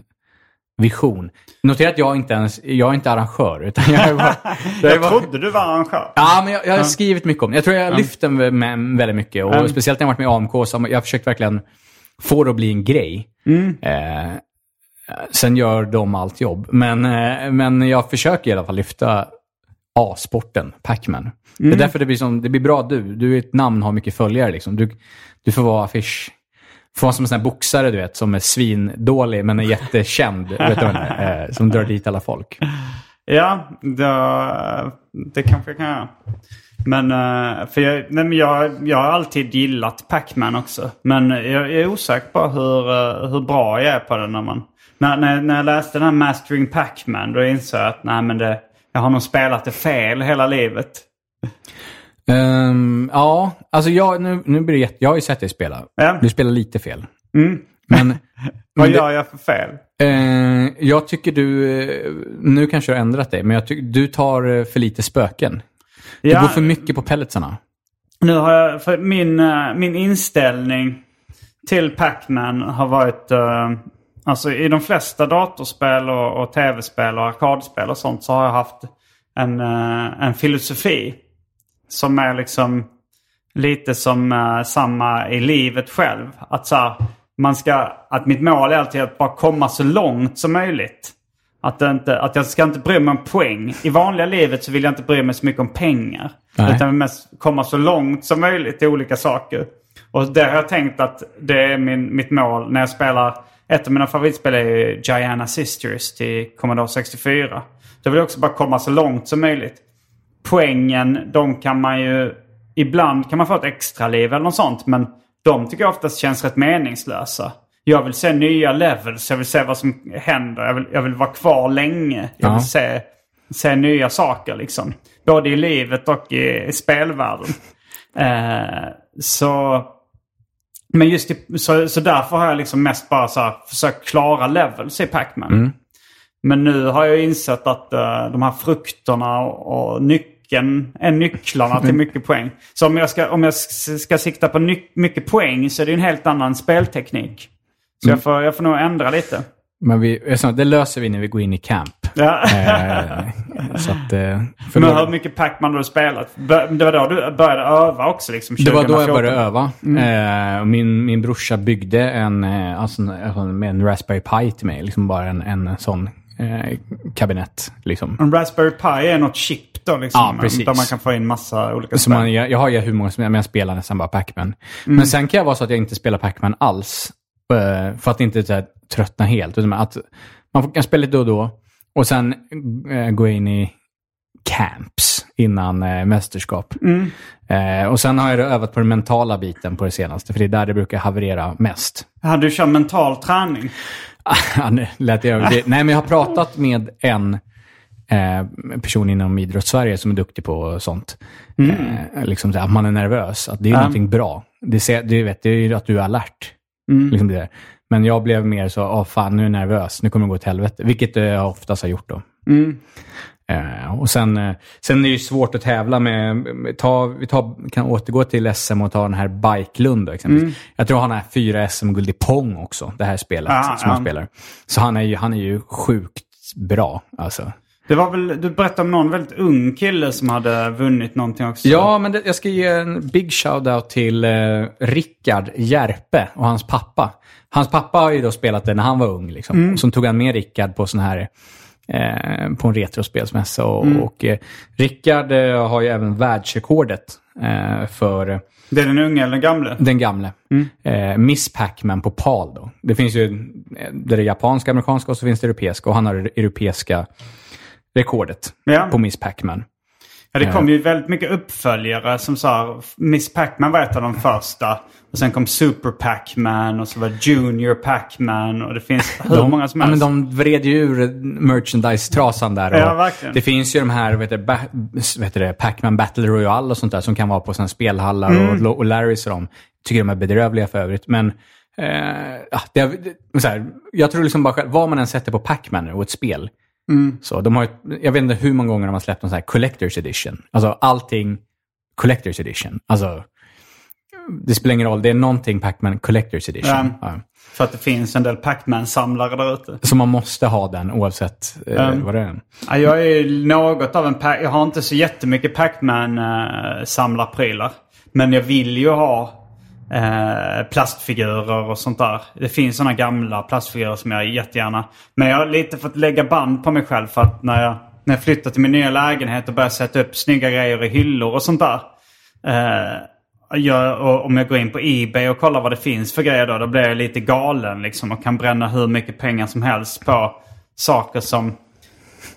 vision. Notera att jag inte ens, jag är inte arrangör, utan jag är bara, Jag är bara- trodde du var arrangör. Ja, men jag, jag har skrivit mycket om det. Jag tror jag har lyft den med, väldigt mycket. Och Mm. Speciellt när jag varit med i AMK så har jag har försökt verkligen få det att bli en grej. Mm. Eh, sen gör de allt jobb. Men, eh, men jag försöker i alla fall lyfta A-sporten, Pac-Man. Det Mm. är därför det blir, som, det blir bra du. Du är ett namn, har mycket följare. Liksom. Du, du får vara affisch. Får vara som en sån här boxare, du vet, som är svindålig men är jättekänd. vet du det? Eh, som drar dit alla folk. Ja, det, det kanske jag kan göra. Men, eh, för jag, men jag, jag har alltid gillat Pac-Man också. Men jag, jag är osäker på hur, eh, hur bra jag är på det när man... När, när, när jag läste den här Mastering Pac-Man då insåg jag att nej, men det, jag har nog spelat det fel hela livet. Ehm, ja, alltså jag, nu, nu blir det jag har ju sett dig spela. Ja. Du spelar lite fel. Mm. Men, Vad gör jag för fel? Eh, jag tycker du, nu kanske du har ändrat dig, men jag tycker du tar eh, för lite spöken. Ja. går för mycket på pelletsarna. Nu har jag, för min, eh, min inställning till Pac-Man har varit, eh, alltså i de flesta datorspel och, och tv-spel och arkadspel och sånt så har jag haft en, eh, en filosofi. Som är liksom lite som samma i livet själv. Att, så här, man ska, att mitt mål är alltid att bara komma så långt som möjligt. Att, inte, att jag ska inte bry mig om poäng. I vanliga livet så vill jag inte bry mig så mycket om pengar. Nej. Utan mest komma så långt som möjligt i olika saker. Och det har jag tänkt att det är min, mitt mål när jag spelar. Ett av mina favoritspel är ju Giana Sisters till Commodore 64. Då vill jag också bara komma så långt som möjligt. Poängen, de kan man ju... Ibland kan man få ett extra liv eller något sånt. Men de tycker jag oftast känns rätt meningslösa. Jag vill se nya levels. Jag vill se vad som händer. Jag vill, jag vill vara kvar länge. Jag vill Ja. se, se nya saker liksom. Både i livet och i, i spelvärlden. Eh, så... Men just i, så, så därför har jag liksom mest bara så här, försökt klara levels i Pac-Man. Men nu har jag insett att eh, de här frukterna och, och nyckeln är nycklarna till mycket poäng. Så om jag ska, om jag ska sikta på mycket poäng så är det en helt annan spelteknik. Så jag, får, jag får nog ändra lite. Men vi, det löser vi när vi går in i camp. Ja. Eh, så att, eh, Men hur mycket Pac-Man har du spelat? Det var då du började öva också liksom? Det var då jag 2014? började öva. Eh, och min, min brorsa byggde en, eh, alltså, alltså, med en Raspberry Pi till mig. Liksom bara en, en sån eh, kabinett. Liksom. En Raspberry Pi är något chip då liksom? Ja, precis. Där man kan få in massa olika spel. man, jag, jag har ju hur många som men jag spelar nästan bara Pac-Man. Mm. Men sen kan jag vara så att jag inte spelar Pac-Man alls. Eh, För att inte så här, tröttna helt. Utan att man får- kan spela lite då och då. Och sen eh, gå in i camps innan eh, mästerskap. Mm. Eh, och sen har jag övat på den mentala biten på det senaste. För det är där det brukar haverera mest. Ja, du kör mental träning? Nu lät jag. Nej, men jag har pratat med en eh, person inom idrottssverige som är duktig på sånt. Eh, liksom så att man är nervös. Att det är Ja. någonting bra. Det, ser, det, vet, det är ju att du är alert. Liksom det där. Men jag blev mer så, åh fan, nu är jag nervös. Nu kommer det gå åt helvete. Vilket eh, jag oftast har gjort då. Eh, och sen, eh, sen är det ju svårt att tävla med, med ta, vi tar, kan återgå till SM och ta den här då, exempelvis. Jag tror han har fyra SM-guld i Pong också, det här spelet Ah, som han spelar. Så han är ju, han är ju sjukt bra. Alltså. Det var väl, du berättade om någon väldigt ung kille som hade vunnit någonting också? Ja, men det, jag ska ge en big shout-out till eh, Rickard Järpe och hans pappa. Hans pappa har ju då spelat det när han var ung. Liksom. Och så tog han med Rickard på sån här eh, på en retrospelsmässa. Och, och eh, Rickard eh, har ju även världsrekordet eh, för Det är den unga eller den gamle? den gamle. Eh, Miss Pac-Man på PAL då. Det finns ju det det japanska, amerikanska och så finns det europeiska. Och han har det europeiska rekordet Ja. på Miss Pac-Man. Ja, det kom ju väldigt mycket uppföljare som sa Miss Pac-Man var ett av de första. Och sen kom Super Pac-Man och så var det Junior Pac-Man och det finns hur många som ja, men helst. de vred ju ur merchandise-trasan där. Och Ja, verkligen. Det finns ju de här vet du, ba- vet du, Pac-Man Battle Royale och sånt där som kan vara på såna spelhallar Mm. och, och Larrys och dem. Tycker de är bedrövliga för övrigt. Men eh, ja, det, det, så här, jag tror liksom bara själv, vad man än sätter på Pac-Man och ett spel. Mm. Så de har, jag vet inte hur många gånger de har släppt en sån här Collector's Edition. Alltså allting Collector's Edition. Alltså, det spelar ingen roll, det är någonting Pac-Man Collector's Edition. Ja. Ja. För att det finns en del Pac-Man-samlare där ute. Så man måste ha den oavsett eh, Mm. vad det är. Ja, jag är något av en Pac- Jag har inte så jättemycket Pac-Man-samlarprylar. Men jag vill ju ha eh, plastfigurer och sånt där. Det finns sådana gamla plastfigurer som jag jättegärna... Men jag har lite fått lägga band på mig själv för att när jag, när jag flyttar till min nya lägenhet och börjar sätta upp snygga grejer i hyllor och sånt där. Eh, jag, och om jag går in på Ebay och kollar vad det finns för grejer då, då blir jag lite galen liksom och kan bränna hur mycket pengar som helst på saker som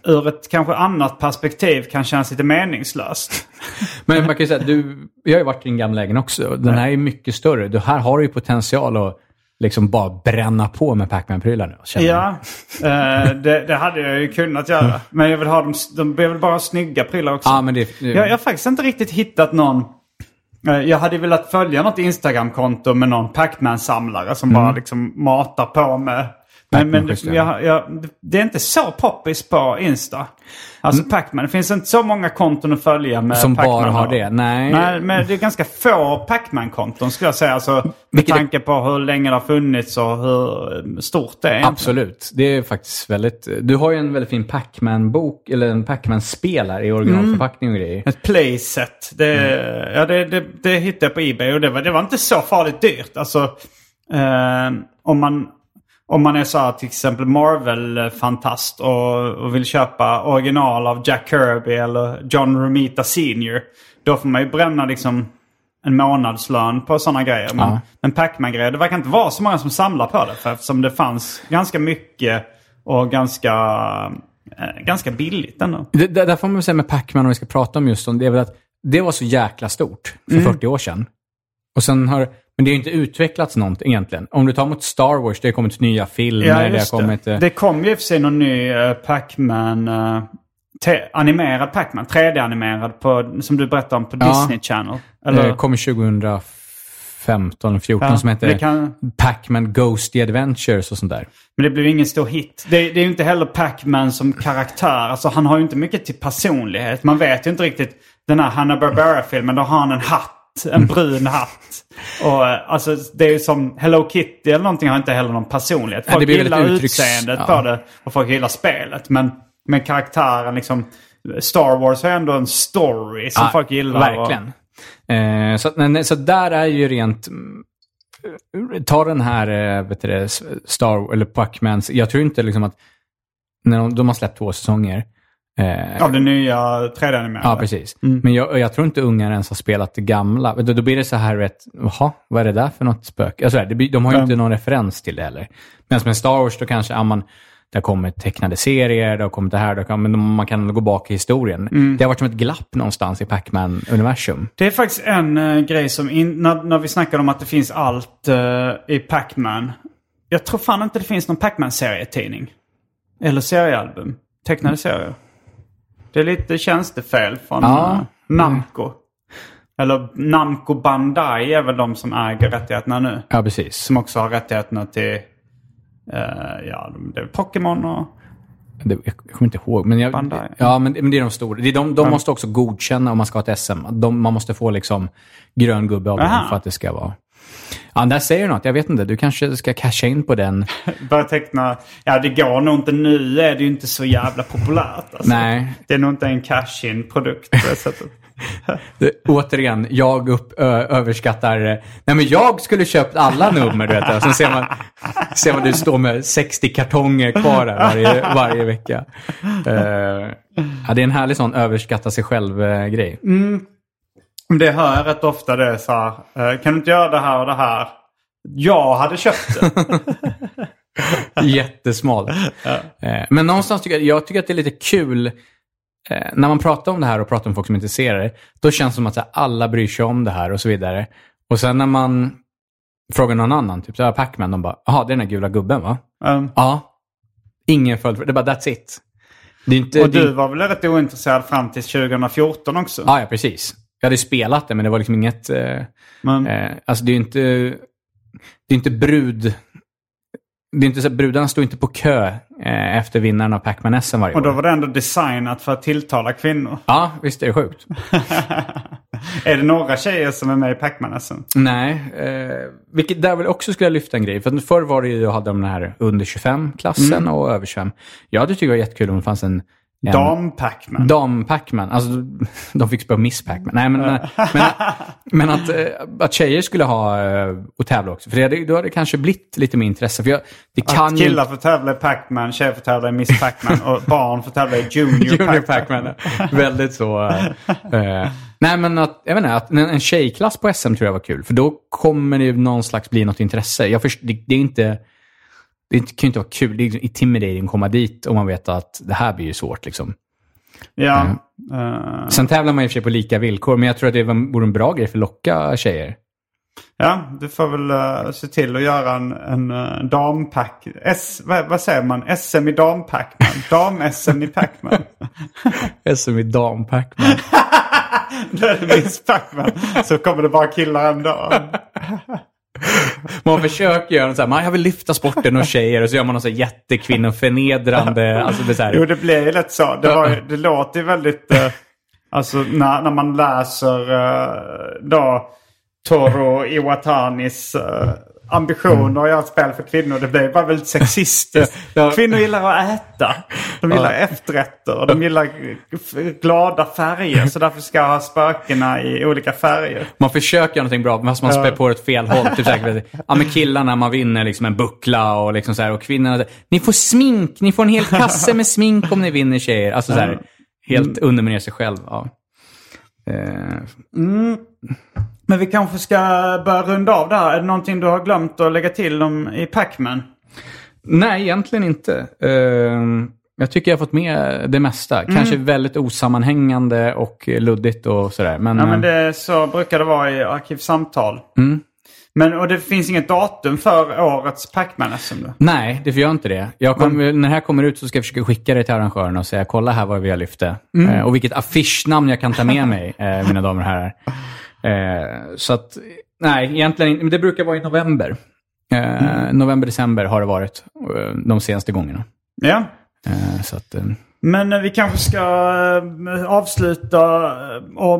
ur ett kanske annat perspektiv kan kännas lite meningslöst. Men man kan ju säga, du, jag har ju varit i din gamla lägen också. Den här är mycket större. Du, här har du ju potential att liksom bara bränna på med Pac-Man-prylar nu. Ja, eh, det, det hade jag ju kunnat göra. Men jag vill ha dem, de vill väl bara ha snygga prylar också. Ja, men det, Jag, jag har faktiskt inte riktigt hittat någon... eh, Jag hade velat följa något Instagram-konto med någon Pac-Man-samlare som bara liksom matar på med Men, men Pac-Man-kostym. jag, jag, det är inte så poppis på Insta. Alltså Pac-Man. Det finns inte så många konton att följa med Mm. Som bara har det? Nej. Nej, men det är ganska få Pac-Man-konton skulle jag säga. Alltså, med tanke på hur länge det har funnits och hur stort det är. egentligen. Absolut. Det är faktiskt väldigt... Du har ju en väldigt fin Pac-Man-bok, eller en Pac-Man-spel här i originalförpackning och grejer. Ett playset. Det, Mm. ja, det, det, det hittade jag på Ebay och det var, det var inte så farligt dyrt. Alltså, eh, om, man, om man är så här till exempel Marvel-fantast och, och vill köpa original av Jack Kirby eller John Romita Senior. Då får man ju bränna liksom en månadslön på sådana grejer. Men, Ja. men Pac-Man-grejer, det verkar inte vara så många som samlar på det. För eftersom det fanns ganska mycket och ganska, eh, ganska billigt ändå. Det, det, där får man säga med Pac-Man, om vi ska prata om just om det, är väl att det var så jäkla stort för 40 år sedan. Och sen har, men det har ju inte utvecklats någonting egentligen. Om du tar mot Star Wars, det har kommit nya filmer, det har kommit... eh, Det kom ju i och för sig någon ny uh, Pac-Man, eh, te- animerad Pac-Man, 3D-animerad på, som du berättade om på Ja. Disney Channel. Eller, Det kom 2015 eller 14 Ja, som hette det kan- Pac-Man Ghosty Adventures och sånt där. men det blev ingen stor hit. Det, det är ju inte heller Pac-Man som karaktär. Alltså han har ju inte mycket till personlighet. Man vet ju inte riktigt. Den här Hanna-Barbera-filmen, då har han en hatt. En brun hatt. Och eh, alltså det är som Hello Kitty eller någonting har inte heller någon personlighet. Nej, Folk det blir väl gillar uttrycks- utseendet ja. på det och folk gillar spelet. Men, men karaktären liksom... Star Wars har ändå en story som Ja, folk gillar. Verkligen. Eh, så, men, så där är ju rent... mm, Ta den här, eh, vet du det, Star eller Pac-Mans. Jag tror inte liksom att... När de, de har släppt två säsonger. Eh, Av det nya 3D-animerade. Ja, precis. Men jag, jag tror inte ungar ens har spelat det gamla. Då, då blir det så här, vet, jaha, vad är det där för något spöke? Alltså, det de har ju Mm. inte någon referens till det heller. Medan med Star Wars, då kanske, ja, man, det har kommit tecknade serier, det har kommit det här, det har men man kan gå bak i historien. Mm. Det har varit som ett glapp någonstans i Pac-Man-universum. Det är faktiskt en eh, grej som, in, när, när vi snackade om att det finns allt eh, i Pac-Man. Jag tror fan inte det finns någon Pac-Man-serietidning. Eller seriealbum. Tecknade serier. Det är lite tjänstefel från Ja. eh, Namco. Eller Namco Bandai är väl de som äger rättigheterna nu. Ja, precis. Som också har rättigheterna till eh, ja, det är Pokémon och... Det, jag kommer inte ihåg. Men jag, Bandai. Ja, men, men det är de stora. Är de, de måste också godkänna om man ska ha ett SM. De, man måste få liksom grön gubbe av dem för att det ska vara... Ja, där säger du något. Jag vet inte. Du kanske ska casha in på den. Börja teckna... Ja, det går nog inte. Nu är det ju inte så jävla populärt. Alltså. Nej. Det är nog inte en cash-in-produkt på det sättet. Det, återigen, jag upp, ö, överskattar... eh, Nej, men jag skulle köpt alla nummer, du vet. Och sen ser man, ser man du står med 60 kartonger kvar där varje, varje vecka. Eh, ja, det är en härlig sån överskatta sig själv-grej. Det hör jag rätt ofta det är så här. eh, Kan du inte göra det här och det här? Jag hade köpt det. Jättesmalt. Eh, Men någonstans tycker jag, jag tycker att det är lite kul eh, när man pratar om det här och pratar med folk som är intresserade. Då känns det som att alla bryr sig om det här och så vidare. Och sen när man frågar någon annan, typ så Pac-Man, de bara, jaha, det är den här gula gubben va? Um, Ja. Ingen följd. Det är bara, that's it. Det inte... och det, du var väl rätt ointresserad fram till 2014 också? Ja, ja, precis. Jag hade spelat det, men det var liksom inget... Eh, Men, eh, alltså det är ju inte... Det är inte brud... Det är inte så, brudarna står inte på kö eh, efter vinnaren av Pac-Man SM varje och då år. var det ändå designat för att tilltala kvinnor. Ja, visst är det sjukt. är det några tjejer som är med i Pac-Man-SM? Nej, eh, vilket där väl också skulle jag lyfta en grej. För att förr var det ju, jag hade de här under 25-klassen och över 25. Jag hade tyckt det var jättekul om det fanns en... en Dam-Pac-Man. Dam-Pac-Man. Alltså, de fick spela Miss Pac-Man. Nej, men, eh, men, men att, eh, att tjejer skulle ha eh, och tävla också. För det, hade- då hade det kanske blivit lite mer intresse. För jag, det kan Att ju killar får tävla i Pac-Man, tjejer får tävla i Miss Pac-Man och barn får tävla i Junior, Junior Pac-Man. Pac-Man. Väldigt så. eh, eh, nej, men att, jag vet inte, att en, en tjejklass på SM tror jag var kul. För då kommer det ju någon slags bli något intresse. Jag först, det, det är inte... Det kan ju inte vara kul. Det är intimidating att komma dit och man vet att det här blir ju svårt. Liksom. Ja. eh, Sen tävlar man i och för sig på lika villkor, men jag tror att det vore en bra grej för att locka tjejer. Ja, du får väl eh, se till att göra en, en uh, dampack. S, vad, vad säger man? SM i dampackman? Dam-SM i Pacman? SM i dam-Pac-Man. Då är det Miss Pacman. Så kommer det bara killar ändå. man försöker göra så här, man, jag vill lyfta sporten och tjejer och så gör man något så jättekvinnoförnedrande. Alltså det så här, Jo, det blir ju lätt så. Det, var, det låter ju väldigt... Eh, alltså när, när man läser eh, då Toro Iwatanis eh, ambitioner att göra ett spel för kvinnor. Det blir bara väldigt sexistiskt. Kvinnor gillar att äta. De gillar efterrätter och de gillar glada färger. Så därför ska jag ha spökena i olika färger. man försöker göra någonting bra, men man spär på ett fel håll. Typ här, ja, men killarna, man vinner liksom en buckla och, liksom så här, och kvinnorna, ni får smink, ni får en hel kasse med smink om ni vinner tjejer. Alltså så här, helt underminera sig själv. Ja. Eh, Men vi kanske ska börja runda av det här. Är det någonting du har glömt att lägga till om, i Pac-Man? nej, egentligen inte. Eh, jag tycker jag har fått med det mesta. Kanske väldigt osammanhängande och luddigt och sådär. Men, Ja, men eh, det, så brukar det vara i Arkivsamtal. Mm. Men, och det finns inget datum för årets Pac-Man-SM då? Nej, det gör inte det. Kom, När det här kommer ut så ska jag försöka skicka det till arrangören och säga kolla här vad vi har lyft det. Eh, och vilket affischnamn jag kan ta med mig, eh, mina damer och herrar. Eh, så att, nej, egentligen. Men det brukar vara i november. Eh, November, december har det varit eh, de senaste gångerna. Ja. Eh, så att, eh, Men eh, vi kanske ska avsluta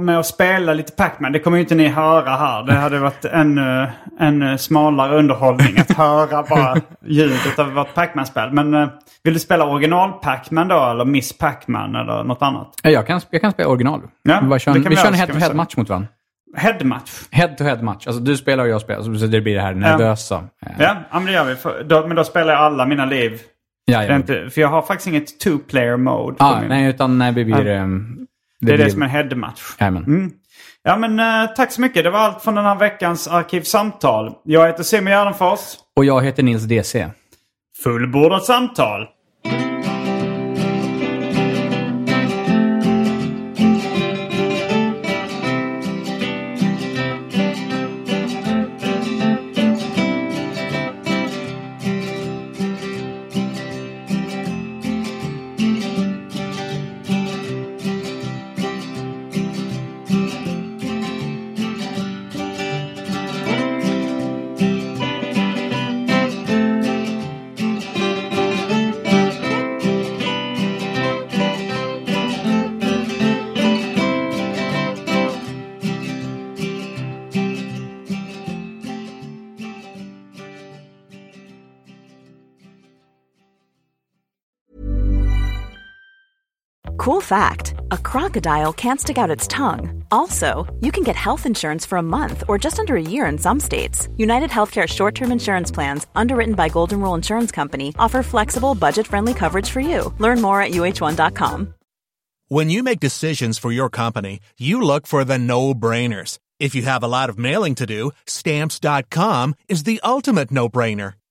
med att spela lite Pac-Man. Det kommer ju inte ni höra här. Det hade varit ännu, ännu smalare underhållning att höra bara ljudet av vårt Pac-Man-spel. Men vill du spela original Pac-Man då eller Miss Pac-Man eller något annat? ja, jag, kan, jag kan spela original. Ja, vi en, vi kör en head-to-head match mot varandra. Headmatch. Head-to-head match. Alltså du spelar och jag spelar. Så det blir det här nervösa. Ja, ja men det gör vi. För, då, men då spelar jag alla mina liv. ja, Det ja. inte, för jag har faktiskt inget two-player mode. Ah, min- nej, utan nej, det blir... eh, det är blir- det som är headmatch. Jajamän. Ja men eh, tack så mycket. Det var allt från den här veckans Arkivsamtal. Jag heter Simon Gärdenfors. Och jag heter Nils DC. Fullbordat samtal. Fact a crocodile can't stick out its tongue. Also, you can get health insurance for a month or just under a year in some states. United Healthcare short term insurance plans, underwritten by Golden Rule Insurance Company, offer flexible, budget friendly coverage for you. Learn more at uh1.com. When you make decisions for your company, you look for the no brainers. If you have a lot of mailing to do, stamps.com is the ultimate no brainer.